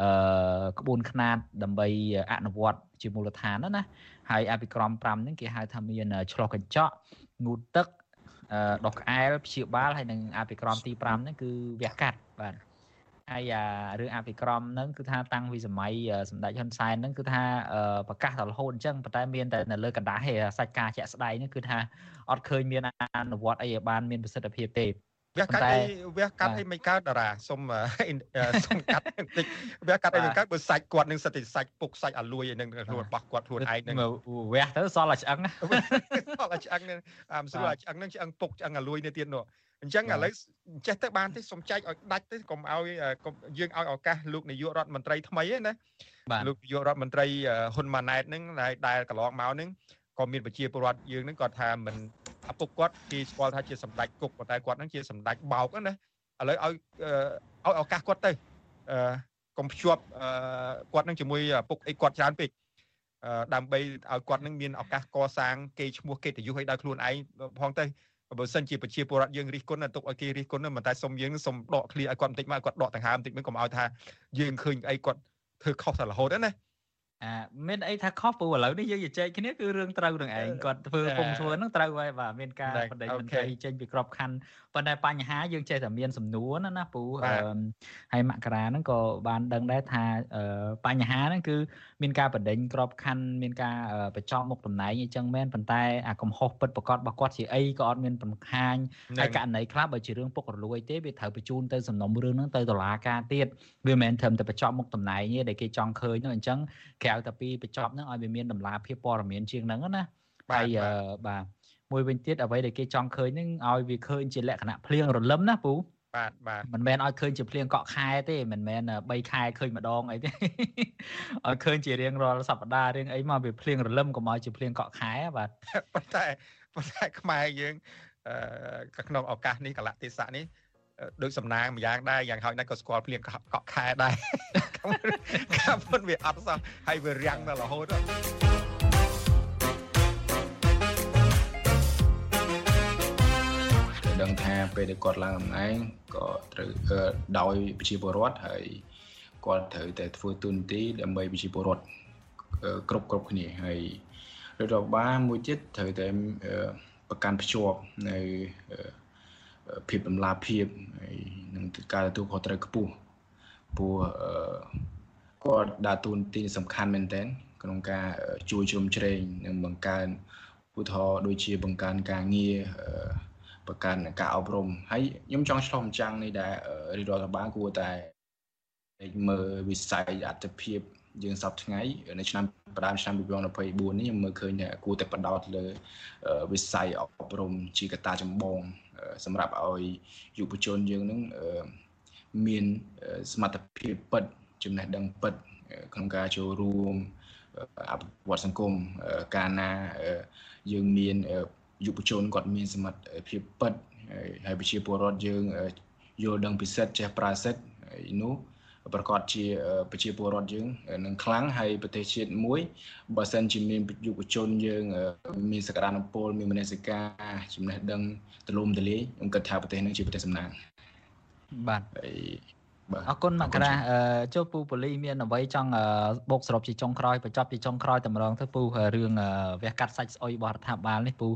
អឺក្បួនខ្នាតដើម្បីអនុវត្តជាមូលដ្ឋានណាហើយអភិក្រម5ហ្នឹងគេហៅថាមានឆ្លោះកញ្ចក់ងូតទឹក ដុសក្អែលព្យាបាលហើយនឹងអភិក្រមទី5ហ្នឹងគឺវះកាត់បាទហើយរឿងអភិក្រមហ្នឹងគឺថាតាំងពីសម័យសម្ដេចហ៊ុនសែនហ្នឹងគឺថាប្រកាសដល់រហូតអញ្ចឹងប៉ុន្តែមានតែនៅលើកណ្ដាស់ទេសាច់ការជាក់ស្ដែងហ្នឹងគឺថាអត់ឃើញមានអនុវត្តអីឲ្យបានមានប្រសិទ្ធភាពទេ វះកាត់អីវះកាត់អីមិនកើតតារាសុំសុំកាត់បន្តិចវះកាត់អីមិនកើតបើសាច់គាត់នឹងសិតតែសាច់ពុកសាច់អាលួយនឹងខ្លួនរបស់គាត់ខ្លួនឯងនឹងវះទៅសល់តែឆ្អឹងសល់តែឆ្អឹងនឹងអាមស្រួលឆ្អឹងនឹងឆ្អឹងពុកឆ្អឹងអាលួយនេះទៀតនោះអញ្ចឹងឥឡូវចេះទៅបានទេសុំចែកឲ្យដាច់ទេកុំឲ្យយើងឲ្យឱកាសលោកនាយករដ្ឋមន្ត្រីថ្មីណាលោកនាយករដ្ឋមន្ត្រីហ៊ុនម៉ាណែតនឹងដែលកន្លងមកនឹង ក៏មានប្រជាពលរដ្ឋយើងនឹងគាត់ថាមិនឪពុកគាត់គេស្គាល់ថាជាសម្ដេចគុកប៉ុន្តែគាត់នឹងជាសម្ដេចបោកណាឥឡូវឲ្យឲ្យឱកាសគាត់ទៅអឺកុំភ្ជាប់គាត់នឹងជាមួយឪពុកអីគាត់ច្រើនពេកដើម្បីឲ្យគាត់នឹងមានឱកាសកសាងគេឈ្មោះកិត្តិយសឲ្យដល់ខ្លួនឯងផងទៅបើសិនជាប្រជាពលរដ្ឋយើងរិះគន់ទុកឲ្យគេរិះគន់មិនតែសុំយើងសុំដកឃ្លៀឲ្យគាត់បន្តិចមកគាត់ដកដង្ហើមបន្តិចមកកុំឲ្យថាយើងឃើញអីគាត់ធ្វើខុសតែរហូតណា អាមានអីថាខុសព្រោះឥឡូវនេះយើងជជែកគ្នាគឺរឿងត្រូវនឹងឯងគាត់ធ្វើពុំធ្វើហ្នឹងត្រូវហើយបាទមានការបដិមន្ត្រីចេញពីក្របខ័ណ្ឌប៉ុន្តែបញ្ហាយើងចេះតែមានសំណួរណាណាពូហើយមករាហ្នឹងក៏បានដឹងដែរថាបញ្ហាហ្នឹងគឺមានការបដិញក្របខ័ណ្ឌមានការបញ្ចប់មុខតំណែងអីចឹងមែនប៉ុន្តែអាកំហុសពិតប្រកបរបស់គាត់ជាអីក៏អត់មានបង្ហាញហើយករណីខ្លះបើជារឿងពុករលួយទេវាត្រូវបញ្ជូនទៅសំណុំរឿងហ្នឹងទៅតុលាការទៀតវាមិនមែនត្រឹមតែបញ្ចប់មុខតំណែងទេដែលគេចង់ឃើញនោះអញ្ចឹងក្រៅតែពីបញ្ចប់ហ្នឹងឲ្យវាមានតម្លាភាពព័ត៌មានជាងហ្នឹងណាហើយបាទមួយវិញទៀតអ្វីដែលគេចង់ឃើញហ្នឹងឲ្យវាឃើញជាលក្ខណៈភ្លៀងរលឹមណាពូបាទបាទមិនមែនឲ្យឃើញជាភ្លៀងកក់ខែទេមិនមែន3ខែឃើញម្ដងអីទេឲ្យឃើញជារៀងរាល់សប្តាហ៍រៀងអីមកវាភ្លៀងរលឹមកុំឲ្យជាភ្លៀងកក់ខែបាទប៉ុន្តែប៉ុន្តែខ្មែរយើងអឺក្នុងឱកាសនេះកលៈទេសៈនេះដូចសំណាងម្យ៉ាងដែរយ៉ាងហោចណាស់ក៏ស្គាល់ភ្លៀងកក់ខែដែរ កាពុនវាអត់សោះហើយវារាំងដល់រហូតដឹងថាពេលដែលគាត់ឡើងតំណែងក៏ត្រូវដោយប្រជាពលរដ្ឋហើយគាត់ត្រូវតែធ្វើទូនទីដើម្បីប្រជាពលរដ្ឋគ្រប់គ្រប់គ្នាហើយរដ្ឋបាលមួយទៀតត្រូវតែប្រកាន់ភ្ជាប់នៅភាពតម្លាភាពហើយនឹងការទទួលខុសត្រូវខ្ពស់ ព្រោះគាត់ដើរតួនាទីសំខាន់មែនទែនក្នុងការជួយជ្រោមជ្រែងនិងបង្កើនឧទាហរណ៍ដូចជាបង្កើនការងារបង្កើនការអប់រំហើយខ្ញុំចង់ឆ្លុះបញ្ចាំងនេះដែររាជរដ្ឋបាលគួរតែមើលវិស័យអត្ថភាពយើងសពថ្ងៃនៅឆ្នាំប្រាំឆ្នាំ2024នេះខ្ញុំមើលឃើញថាគួរតែបដោតលើវិស័យអប់រំជាកត្តាចម្បងសម្រាប់ឲ្យយុវជនយើងនឹង មានសមត្ថភាពពិតចំណេះដឹងពិតក្នុងការចូលរួមអភិវឌ្ឍសង្គមកាលណាយើងមានយុវជនគាត់មានសមត្ថភាពពិតហើយប្រជាពលរដ្ឋយើងយល់ដឹងពិសិដ្ឋចេះប្រើសិទ្ធនោះប្រកាសជាប្រជាពលរដ្ឋយើងនឹងខ្លាំងហើយប្រទេសជាតិមួយបើសិនជាមានយុវជនយើង មានសក្តានុពលមានមនសិការចំណេះដឹងទលំទលាយខ្ញុំគិតថាប្រទេសនឹងជាប្រទេសសំណាង បាទហើយអរគុណមករាចូលពូប៉ូលីមានអ្វីចង់បោកសរុបជាចុងក្រោយបញ្ចប់ជាចុងក្រោយតម្រងទៅពូរឿងវះកាត់សាច់ស្អុយរបស់រដ្ឋាភិបាលនេះពូ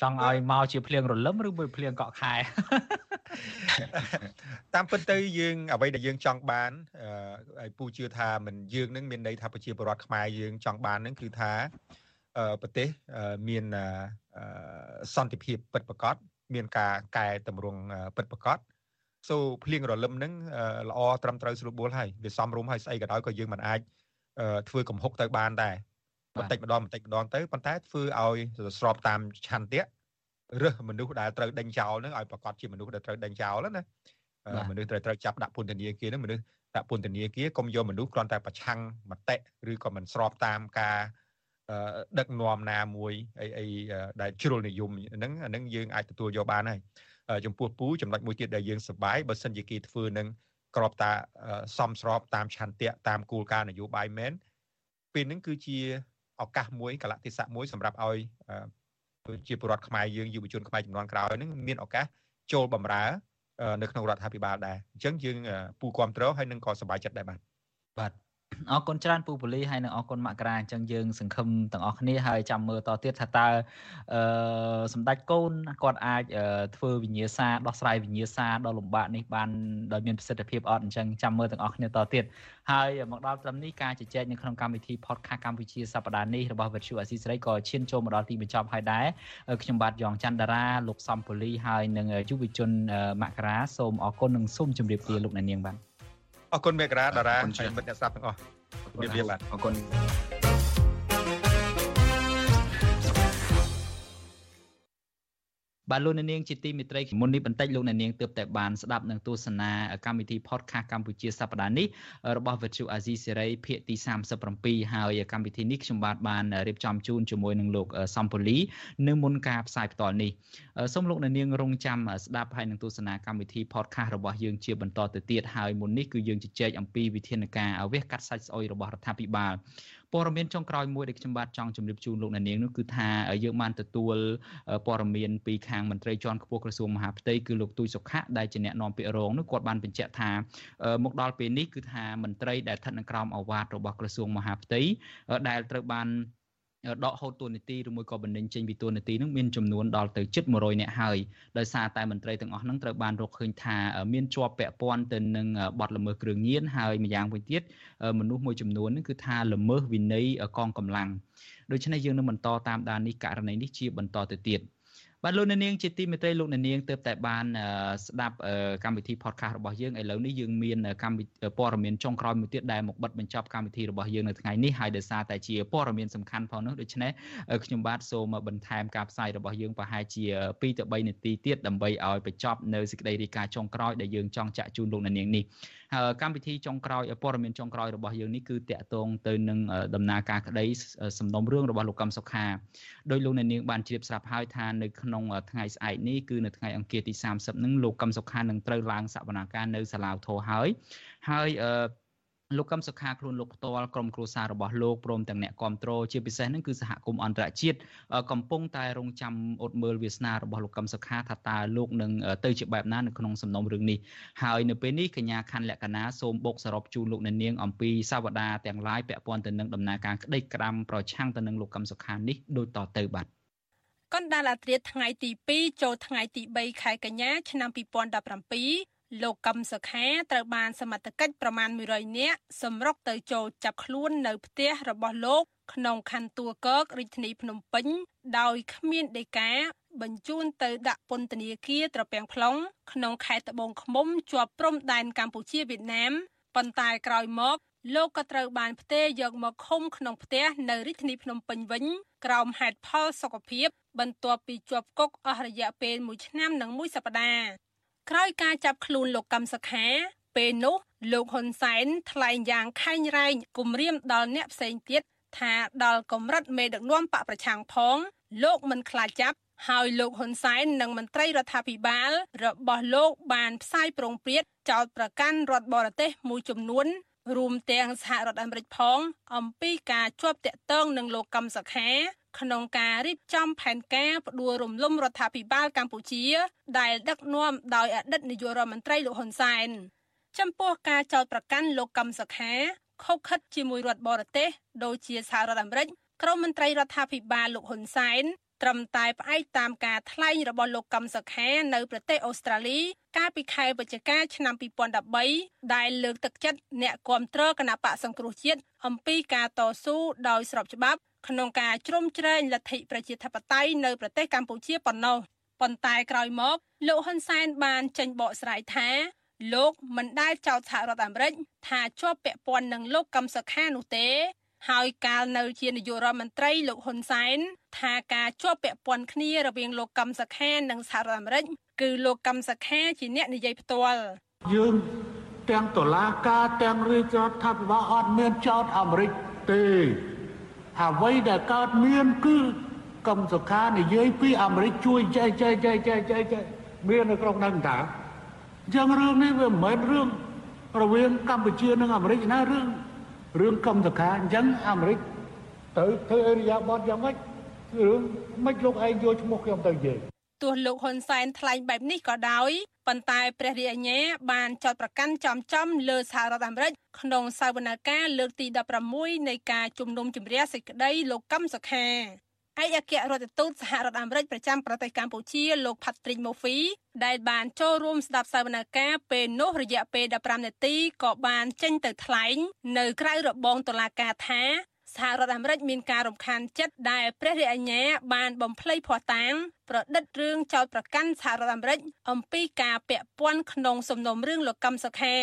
ចង់ឲ្យមកជាភ្លៀងរលឹមឬមួយភ្លៀងកក់ខែតាមពិតទៅយើងអ្វីដែលយើងចង់បានហើយពូជឿថាមិនយើងនឹងមានន័យថាប្រជាពលរដ្ឋខ្មែរយើងចង់បាននឹងគឺថាប្រទេសមានសន្តិភាពពិតប្រាកដមានការកែតម្រង់ពិតប្រាកដ សូភ្លៀងរលឹមនឹងល្អត្រឹមត្រូវស្រួលបួលហើយវាសមរម្យហើយស្អីក៏ដោយក៏យើងមិនអាចធ្វើកំហុកទៅបានដែរបន្តិចម្ដងបន្តិចម្ដងទៅប៉ុន្តែធ្វើឲ្យស្របតាមឆន្ទៈរើសមនុស្សដែលត្រូវដេញចោលហ្នឹងឲ្យប្រកាសជាមនុស្សដែលត្រូវដេញចោលណាមនុស្សត្រូវត្រូវចាប់ដាក់ពន្ធនាគារហ្នឹងមនុស្សដាក់ពន្ធនាគារកុំយកមនុស្សគ្រាន់តែប្រឆាំងមតិឬក៏មិនស្របតាមការដឹកនាំណាមួយអីអីដែលជ្រុលនិយមហ្នឹងអាហ្នឹងយើងអាចទទួលយកបានហើយ ចំពោះពូចំណុចមួយទៀតដែលយើងសប្បាយបើសិនជាគេធ្វើនឹងក្របតាសំស្របតាមឆន្ទៈតាមគោលការណ៍នយោបាយមែនពេលហ្នឹងគឺជាឱកាសមួយកលៈទេសៈមួយសម្រាប់ឲ្យជាពលរដ្ឋខ្មែរយើងយុវជនខ្មែរចំនួនក្រោយហ្នឹងមានឱកាសចូលបម្រើនៅក្នុងរដ្ឋាភិបាលដែរអញ្ចឹងយើងពូគ្រប់គ្រងហើយនឹងក៏សប្បាយចិត្តដែរបាទបាទ អរគុណច្រើនពូពូលីហើយនឹងអរគុណមករាអញ្ចឹងយើងសង្ឃឹមទាំងអស់គ្នាហើយចាំមើលតទៀតថាតើអឺសម្ដេចកូនគាត់អាចធ្វើវិញ្ញាសាដោះស្រាយវិញ្ញាសាដ៏លំបាកនេះបានដោយមានប្រសិទ្ធភាពអត់អញ្ចឹងចាំមើលទាំងអស់គ្នាតទៀតហើយមកដល់ត្រឹមនេះការជជែកនៅក្នុងកម្មវិធី podcast កម្ពុជាសប្តាហ៍នេះរបស់វិទ្យុអស៊ីសេរីក៏ឈានចូលមកដល់ទីបញ្ចប់ហើយដែរខ្ញុំបាទយ៉ងច័ន្ទតារាលោកសំពូលីហើយនិងយុវជនមករាសូមអរគុណនិងសូមជម្រាបលាលោកអ្នកនាងបាទ អរគុណមេក្រាតារាហើយមិត្តអ្នកស្ដាប់ទាំងអស់ជំរាបលាបាទអរគុណ បាទលោកអ្នកនាងជាទីមេត្រីមុននេះបន្តិចលោកអ្នកនាងទើបតែបានស្ដាប់នឹងទស្សនាកម្មវិធី podcast កម្ពុជាសប្តាហ៍នេះរបស់ Virtual Azizi Series ភាគទី37ហើយកម្មវិធីនេះខ្ញុំបាទបានរៀបចំជូនជាមួយនឹងលោកសំពូលីនៅមុនការផ្សាយផ្ទាល់នេះសូមលោកអ្នកនាងរងចាំស្ដាប់ហើយនឹងទស្សនាកម្មវិធី podcast របស់យើងជាបន្តទៅទៀតហើយមុននេះគឺយើងជជែកអំពីវិធានការវះកាត់សាច់ស្អុយរបស់រដ្ឋាភិបាល ព័ត៌មានចុងក្រោយមួយដែលខ្ញុំបាទចង់ជម្រាបជូនលោកអ្នកនាងនោះគឺថាយើងបានទទួលព័ត៌មានពីខាងមន្ត្រីជាន់ខ្ពស់ក្រសួងមហាផ្ទៃគឺលោកទូចសុខៈដែលជាអ្នកនាំពាក្យរងនោះគាត់បានបញ្ជាក់ថាមកដល់ពេលនេះគឺថាមន្ត្រីដែលស្ថិតនៅក្រោមអាវ៉ាតរបស់ក្រសួងមហាផ្ទៃដែលត្រូវបាន ដកហូតតួនាទីឬមួយក៏បណ្ដឹងចេញពីតួនាទីនឹងមានចំនួនដល់ទៅជិត100នាក់ហើយដោយសារតែមន្ត្រីទាំងអស់ហ្នឹងត្រូវបានរកឃើញថាមានជាប់ពាក់ព័ន្ធទៅនឹងបទល្មើសគ្រឿងញៀនហើយម្យ៉ាងវិញទៀតមនុស្សមួយចំនួនហ្នឹងគឺថាល្មើសវិន័យកងកម្លាំងដូច្នេះយើងនឹងបន្តតាមដាននេះករណីនេះជាបន្តទៅទៀត បាទលោកអ្នកនាងជាទីមេត្រីលោកអ្នកនាងទើបតែបានស្ដាប់កម្មវិធី podcast របស់យើងឥឡូវនេះយើងមានកម្មវិធីព័ត៌មានចុងក្រោយមួយទៀតដែលមកបិទបញ្ចប់កម្មវិធីរបស់យើងនៅថ្ងៃនេះហើយដោយសារតែជាព័ត៌មានសំខាន់ផងនោះដូច្នេះខ្ញុំបាទសូមបន្ថែមការផ្សាយរបស់យើងប្រហែលជា2ទៅ3នាទីទៀតដើម្បីឲ្យបញ្ចប់នៅសេចក្តីរាយការណ៍ចុងក្រោយដែលយើងចង់ចាក់ជូនលោកអ្នកនាងនេះ កម្មវិធីចុងក្រោយព័ត៌មានចុងក្រោយរបស់យើងនេះគឺតាក់ទងទៅនឹងដំណើរការក្តីសំណុំរឿងរបស់លោកកឹមសុខាដោយលោកអ្នកនាងបានជ្រាបស្រាប់ហើយថានៅក្នុងថ្ងៃស្អែកនេះគឺនៅថ្ងៃអង្គារទី30នឹងលោកកឹមសុខានឹងត្រូវឡើងសវនកម្មនៅសាលាឧទ្ធរហើយហើយអឺ លោកកឹមសុខាខ្លួនលោកផ្ទាល់ក្រុមគ្រួសាររបស់លោកព្រមទាំងអ្នកគ្រប់គ្រងជាពិសេសហ្នឹងគឺសហគមន៍អន្តរជាតិកំពុងតែរងចាំអត់មើលវាសនារបស់លោកកឹមសុខាថាតើលោកនឹងទៅជាបែបណានៅក្នុងសំណុំរឿងនេះហើយនៅពេលនេះកញ្ញាខាន់លក្ខណាសូមបូកសរុបជូនលោកអ្នកនាងអំពីសាវតាទាំងឡាយពាក់ព័ន្ធទៅនឹងដំណើរការក្តីក្តាំប្រឆាំងទៅនឹងលោកកឹមសុខានេះដូចតទៅបាទកណ្ដាលអាត្រាថ្ងៃទី2ចូលថ្ងៃទី3ខែកញ្ញាឆ្នាំ2017 លោកកឹមសុខាត្រូវបានសមត្ថកិច្ចប្រមាណ100នាក់សម្រុកទៅចូលចាប់ខ្លួននៅផ្ទះរបស់លោកក្នុងខណ្ឌទួលគករាជធានីភ្នំពេញ ដោយគ្មានដីកាបញ្ជូនទៅដាក់ពន្ធនាគារត្រពាំង plong ក្នុងខេត្តត្បូងឃ្មុំជាប់ព្រំដែនកម្ពុជាវៀតណាមប៉ុន្តែក្រោយមកលោកក៏ត្រូវបានផ្ទេរយកមកឃុំក្នុងផ្ទះនៅរាជធានីភ្នំពេញវិញក្រោមហេតុផលសុខភាព បន្ទាប់ពីជាប់គុកអស់រយៈពេល1ឆ្នាំនិង1សប្តាហ៍ ក្រោយការចាប់ខ្លួនលោកកឹមសុខា ពេលនោះលោកហ៊ុនសែនថ្លែងយ៉ាងខែងរែងគំរាមដល់អ្នកផ្សេងទៀតថាដល់កម្រិតមេដឹកនាំបកប្រឆាំងផង លោកមិនខ្លាចចាប់ហើយលោកហ៊ុនសែននិងមន្ត្រីរដ្ឋាភិបាល របស់លោកបានផ្សាយប្រងព្រាតចោតប្រកាន់រដ្ឋបរទេសមួយចំនួន រួមទាំងសហរដ្ឋអាមេរិកផង អំពីការជាប់តាក់ទងនឹងលោកកឹមសុខា ក្នុងការរៀបចំផែនការផ្ដួលរំលំរដ្ឋាភិបាលកម្ពុជា ដែលដឹកនាំដោយអតីតនាយករដ្ឋមន្ត្រីលោកហ៊ុនសែនចំពោះការចោទប្រកាន់លោកកឹមសុខាខុសខិតជាមួយរដ្ឋបរទេសដូចជាសហរដ្ឋអាមេរិកក្រមមន្ត្រីរដ្ឋាភិបាលលោកហ៊ុនសែនត្រឹមតែផ្អែកតាមការថ្លែងរបស់លោកកឹមសុខានៅប្រទេសអូស្ត្រាលី កាលពីខែវិច្ឆិកាឆ្នាំ2013ដែលលើកទឹកចិត្តអ្នកគាំទ្រគណៈបកសង្គ្រោះជាតិអំពីការតស៊ូដោយស្របច្បាប់ ក្នុងការជ្រោមជ្រែងលទ្ធិប្រជាធិបតេយ្យនៅប្រទេសកម្ពុជាប៉ុណ្ណោះប៉ុន្តែក្រោយមកលោកហ៊ុនសែនបានចេញបកស្រាយថាលោកមិនដែលចោទសហរដ្ឋអាមេរិកថាជាប់ពាក់ព័ន្ធនឹងលោកកឹមសុខានោះទេ ហើយកាលនៅជានាយករដ្ឋមន្ត្រីលោកហ៊ុនសែនថាការជាប់ពាក់ព័ន្ធគ្នារវាងលោកកឹមសុខានិងសហរដ្ឋអាមេរិកគឺលោកកឹមសុខាជាអ្នកនិយាយផ្ទាល់យើងទាំងតុលាការទាំងរាជរដ្ឋាភិបាលអត់មានចោទអាមេរិកទេ អ្វីដែលកើតមានគឺកំសុខានិយាយពីអាមេរិកជួយចែកចែកចែកចែកចែកចែកមាននៅក្នុងហ្នឹងតាអញ្ចឹងរឿងនេះវាមិនមែនរឿងរវាងកម្ពុជានិងអាមេរិកណារឿងរឿងកំសុខាអញ្ចឹងអាមេរិកទៅធ្វើអរិយាប័ត្រយ៉ាងម៉េចរឿងមិនលោកឯងយកឈ្មោះខ្ញុំទៅនិយាយ ទោះលោកហ៊ុនសែនថ្លែងបែបនេះក៏ដោយប៉ុន្តែព្រះរាជអាជ្ញាបានចោទប្រកាន់ចំចំលើសហរដ្ឋអាមេរិកក្នុងសវនកម្មលើកទី16នៃការជំនុំជម្រះសេចក្តីលោកកឹមសុខាឯកអគ្គរដ្ឋទូតសហរដ្ឋអាមេរិកប្រចាំប្រទេសកម្ពុជាលោក Patrick Murphy ដែលបានចូលរួមស្ដាប់សវនកម្មពេលនោះរយៈពេល15នាទីក៏បានចេញទៅថ្លែង នៅក្រៅរបងតុលាការថា សហរដ្ឋអាមេរិកមានការរំខានចិត្តដែលព្រះរាជអាជ្ញាបានបំភ្លៃភ័ស្តុតាងប្រឌិតរឿងចោទប្រកាន់សហរដ្ឋអាមេរិកអំពីការពាក់ព័ន្ធក្នុងសំណុំរឿងលោកកឹមសុខា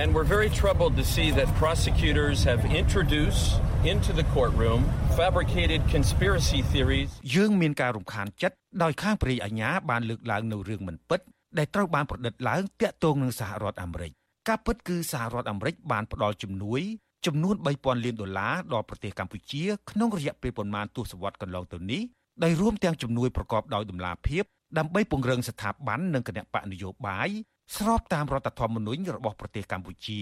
And we're very troubled to see that prosecutors have introduced into the courtroom fabricated conspiracy theories យើងមានការរំខានចិត្តដោយខាងព្រះអាជ្ញាបានលើកឡើងនៅរឿងមិនពិតដែលត្រូវបានប្រឌិតឡើងតាក់ទងនឹងសហរដ្ឋអាមេរិកការពិតគឺសហរដ្ឋអាមេរិកបានផ្ដល់ជំនួយ ចំនួន3000លានដុល្លារដល់ប្រទេសកម្ពុជាក្នុងរយៈពេលប្រមាណទសវត្សរ៍កន្លងទៅនេះដោយរួមទាំងជំនួយប្រកបដោយតម្លាភាពដើម្បីពង្រឹងស្ថាប័ននិងគណៈបកនយោបាយស្របតាមរដ្ឋធម្មនុញ្ញរបស់ប្រទេសកម្ពុជា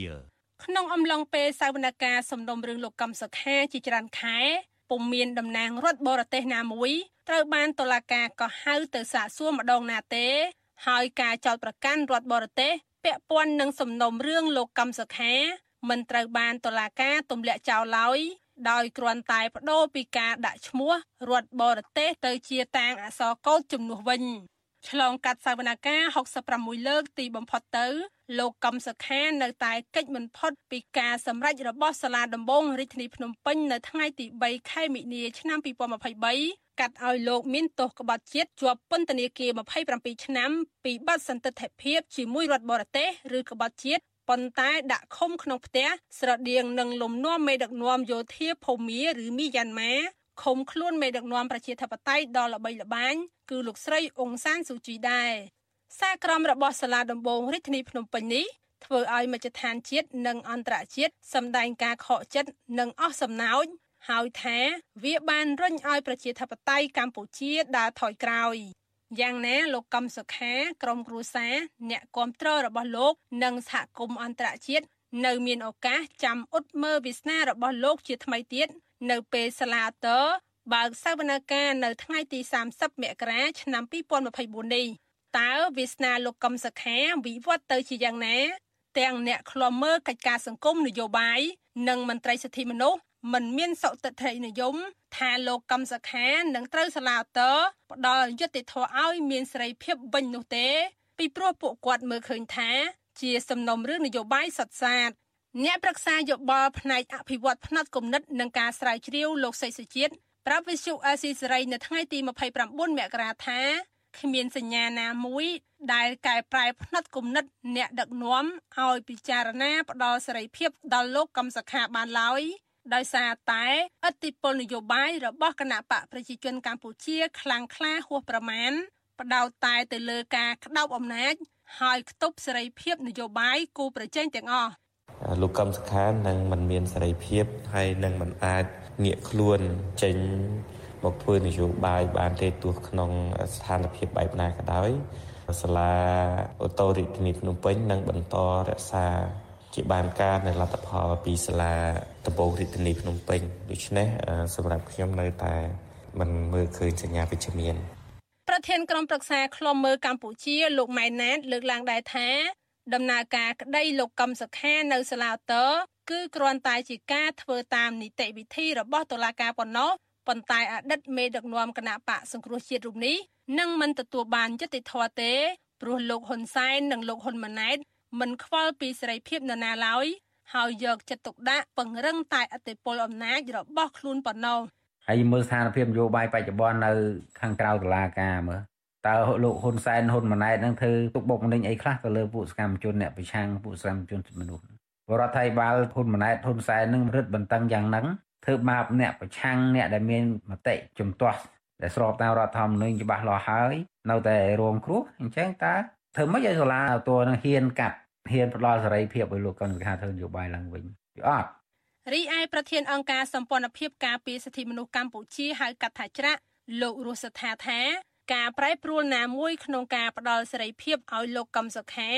ក្នុងអំឡុងពេលសវនកម្មសំណុំរឿងលោកកឹមសុខាជាច្រើនខែពុំមានតំណាងរដ្ឋបរទេសណាមួយត្រូវបានតុលាការក៏ហៅទៅសាកសួរម្ដងណាទេ ហើយការចោទប្រកាន់រដ្ឋបរទេសពាក់ព័ន្ធនឹងសំណុំរឿងលោកកឹមសុខា មិនត្រូវបានតុលាការទម្លាក់ចោលឡើយដោយគ្រាន់តែបដូរពីការដាក់ឈ្មោះរដ្ឋបរទេសទៅជាតាងអក្សរកូដជំនួសវិញឆ្លងកាត់សវនកម្ម66លើកទីបំផុតទៅ លោកកឹមសុខានៅតែកិច្ចមិនផុតពីការសម្រេចរបស់សាលាដំបងរាជធានីភ្នំពេញនៅថ្ងៃទី3ខែមិនិនាឆ្នាំ2023កាត់ឲ្យលោកមានទោសក្បត់ជាតិជាប់ពន្ធនាគារ27ឆ្នាំពីបទសន្តិទ្ធិភាពជាមួយរដ្ឋបរទេសឬក្បត់ជាតិ ប៉ុន្តែដាក់ឃុំក្នុងផ្ទះស្រដៀងនឹងលំនាំមេដឹកនាំយោធាភូមាឬមីយ៉ាន់ម៉ាឃុំខ្លួនមេដឹកនាំប្រជាធិបតេយ្យដ៏ល្បីល្បាញគឺលោកស្រីអ៊ុងសានស៊ូជីដែរសារក្រមរបស់សាលាដំបងរាជធានីភ្នំពេញនេះធ្វើឲ្យមជ្ឈដ្ឋានជាតិនិងអន្តរជាតិសម្ដែងការខកចិត្តនិងអស់សំណោចហើយថាវាបានរុញឲ្យប្រជាធិបតេយ្យកម្ពុជាដើរថយក្រោយ យ៉ាងណាលោកកឹមសុខាក្រុមគ្រួសារអ្នកគាំទ្ររបស់លោក និងសហគមន៍អន្តរជាតិនៅមានឱកាសចាំអ៊ុតមើលវាសនារបស់លោកជាថ្មីទៀតនៅពេលសាលាតើបើកសវនកម្មនៅថ្ងៃទី30មករាឆ្នាំ2024នេះតើវាសនាលោកកឹមសុខាវិវត្តទៅជាយ៉ាងណា ទាំងអ្នកឃ្លាំមើលកិច្ចការសង្គមនយោបាយនិងមន្ត្រីសិទ្ធិមនុស្ស មិនមានសុតិធិនិយមថាលោកកឹមសុខានឹងត្រូវសាលាតើផ្ដល់យុត្តិធម៌ឲ្យមានសេរីភាពវិញនោះទេ ពីព្រោះពួកគាត់មើលឃើញថា ជាសំណុំរឿងនយោបាយសុទ្ធសាធអ្នកប្រឹក្សាយោបល់ផ្នែកអភិវឌ្ឍផ្នែកគំនិតនិងការស្រាវជ្រាវលោកសីសុជាតិប្រាប់វិសុអាស៊ីសេរីនៅថ្ងៃទី29មករាថាគ្មានសញ្ញាណាមួយដែលកែប្រែផ្នែកគំនិតអ្នកដឹកនាំឲ្យពិចារណាផ្ដល់សេរីភាពដល់លោកកំសខាបានឡើយ ដោយសារតែឥទ្ធិពលនយោបាយរបស់គណៈបកប្រជាជនកម្ពុជាខ្លាំងក្លាហួសប្រមាណបដោតតែទៅលើការក្តោបអំណាចហើយខ្ទប់សេរីភាពនយោបាយគូប្រជែងទាំងអស់លោកកឹមសុខានឹងមិនមានសេរីភាពហើយនឹងមិនអាចងាកខ្លួនចេញមកធ្វើនយោបាយបានទេទោះក្នុងស្ថានភាពបែបណាក៏ដោយសាលាអូតូរាជធានីភ្នំពេញនឹងបន្តរក្សាជាបានការនៅលទ្ធផលពីសាលា ដំបងរាជធានីភ្នំពេញដូច្នេះសម្រាប់ខ្ញុំនៅតែមិនមើលឃើញសញ្ញាវិជ្ជមានប្រធានក្រុមប្រឹក្សាឃ្លាំមើលកម្ពុជាលោកម៉ែនណាត លើកឡើងដែរថា ដំណើរការក្តីលោកកឹមសុខានៅសាលាតើគឺគ្រាន់តែជាការធ្វើតាមនីតិវិធីរបស់តុលាការប៉ុណ្ណោះប៉ុន្តែអតីតមេដឹកនាំគណៈបកសង្គ្រោះជាតិរូបនេះនឹងមិនទទួលបានយុត្តិធម៌ទេព្រោះលោកហ៊ុនសែននិងលោកហ៊ុនម៉ាណែតមិនខ្វល់ពីសេរីភាពនរណាឡើយ ហើយយកចិត្តទុកដាក់ពង្រឹងតែអធិបុលអំណាចរបស់ខ្លួនប៉ុណ្ណោះហើយមើលស្ថានភាពនយោបាយបច្ចុប្បន្ននៅខាងក្រៅតុលាការមើលតើលោកហ៊ុនសែនហ៊ុនម៉ាណែតនឹងធ្វើទុកបុកម្នេញអីខ្លះទៅលើពួកសកម្មជនអ្នកប្រឆាំងពួកសកម្មជនមនុស្សរដ្ឋាភិបាលហ៊ុនម៉ាណែតហ៊ុនសែននឹងរឹតបន្តឹងយ៉ាងហ្នឹងធ្វើបាបអ្នកប្រឆាំងអ្នកដែលមានមតិជំទាស់ដែលស្របតាមរដ្ឋធម្មនុញ្ញច្បាស់លាស់ហើយ នៅតែរងគ្រោះអញ្ចឹងតើធ្វើម៉េចឲ្យសាលាតួនឹងហ៊ានកាត់ ហ៊ានផ្ដល់សេរីភាពឲ្យលោកកុនវិហាធ្វើនយោបាយឡើងវិញវាអត់រីឯប្រធានអង្គការសម្ព័ន្ធភាពការពារសិទ្ធិមនុស្សកម្ពុជាហៅកាត់ថាច្រាក់លោករស់សថាថាការប្រែប្រួលណាមួយក្នុងការផ្ដល់សេរីភាពឲ្យលោកកឹមសុខា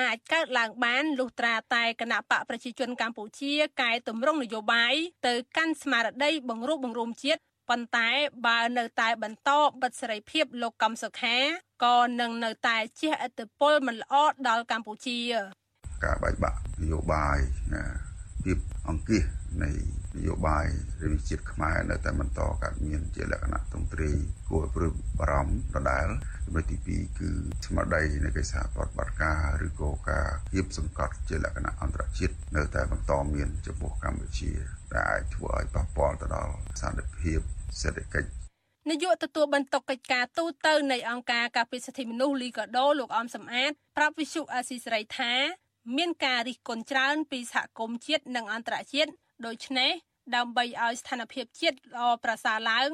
អាចកើតឡើងបានលុះត្រាតែគណៈបកប្រជាជនកម្ពុជាកែតម្រង់នយោបាយទៅកាន់ស្មារតីបង្រួបបង្រួមជាតិប៉ុន្តែបើនៅតែបន្តបិទសេរីភាពលោកកំសុខា ក៏នឹងនៅតែជះឥទ្ធិពលមិនល្អដល់កម្ពុជា ការបែកបាក់នយោបាយណាភាពអង្គាសនៃនយោបាយរាជជាតិខ្មែរនៅតែបន្តកើតមានជាលក្ខណៈទ្រង់ទ្រាយគួរឲ្យព្រួយបារម្ភដដែលចំណុចទី2គឺស្មារតីនៃកិច្ចសហប្រតិបត្តិការឬក៏ការគៀបសង្កត់ជាលក្ខណៈអន្តរជាតិនៅតែបន្តមានចំពោះកម្ពុជាដែលអាចធ្វើឲ្យប៉ះពាល់ទៅដល់សន្តិភាពសេដ្ឋកិច្ច នាយកទទួលបន្ទុកកិច្ចការទូតទៅនៃអង្គការការពារសិទ្ធិមនុស្សលីកាដូលោកអមសំអាតប្រាប់វិសុអាស៊ីសេរីថាមានការរិះគន់ច្រើនពីសហគមន៍ជាតិនិងអន្តរជាតិដូច្នេះដើម្បីឲ្យស្ថានភាពជាតិល្អប្រសើរឡើង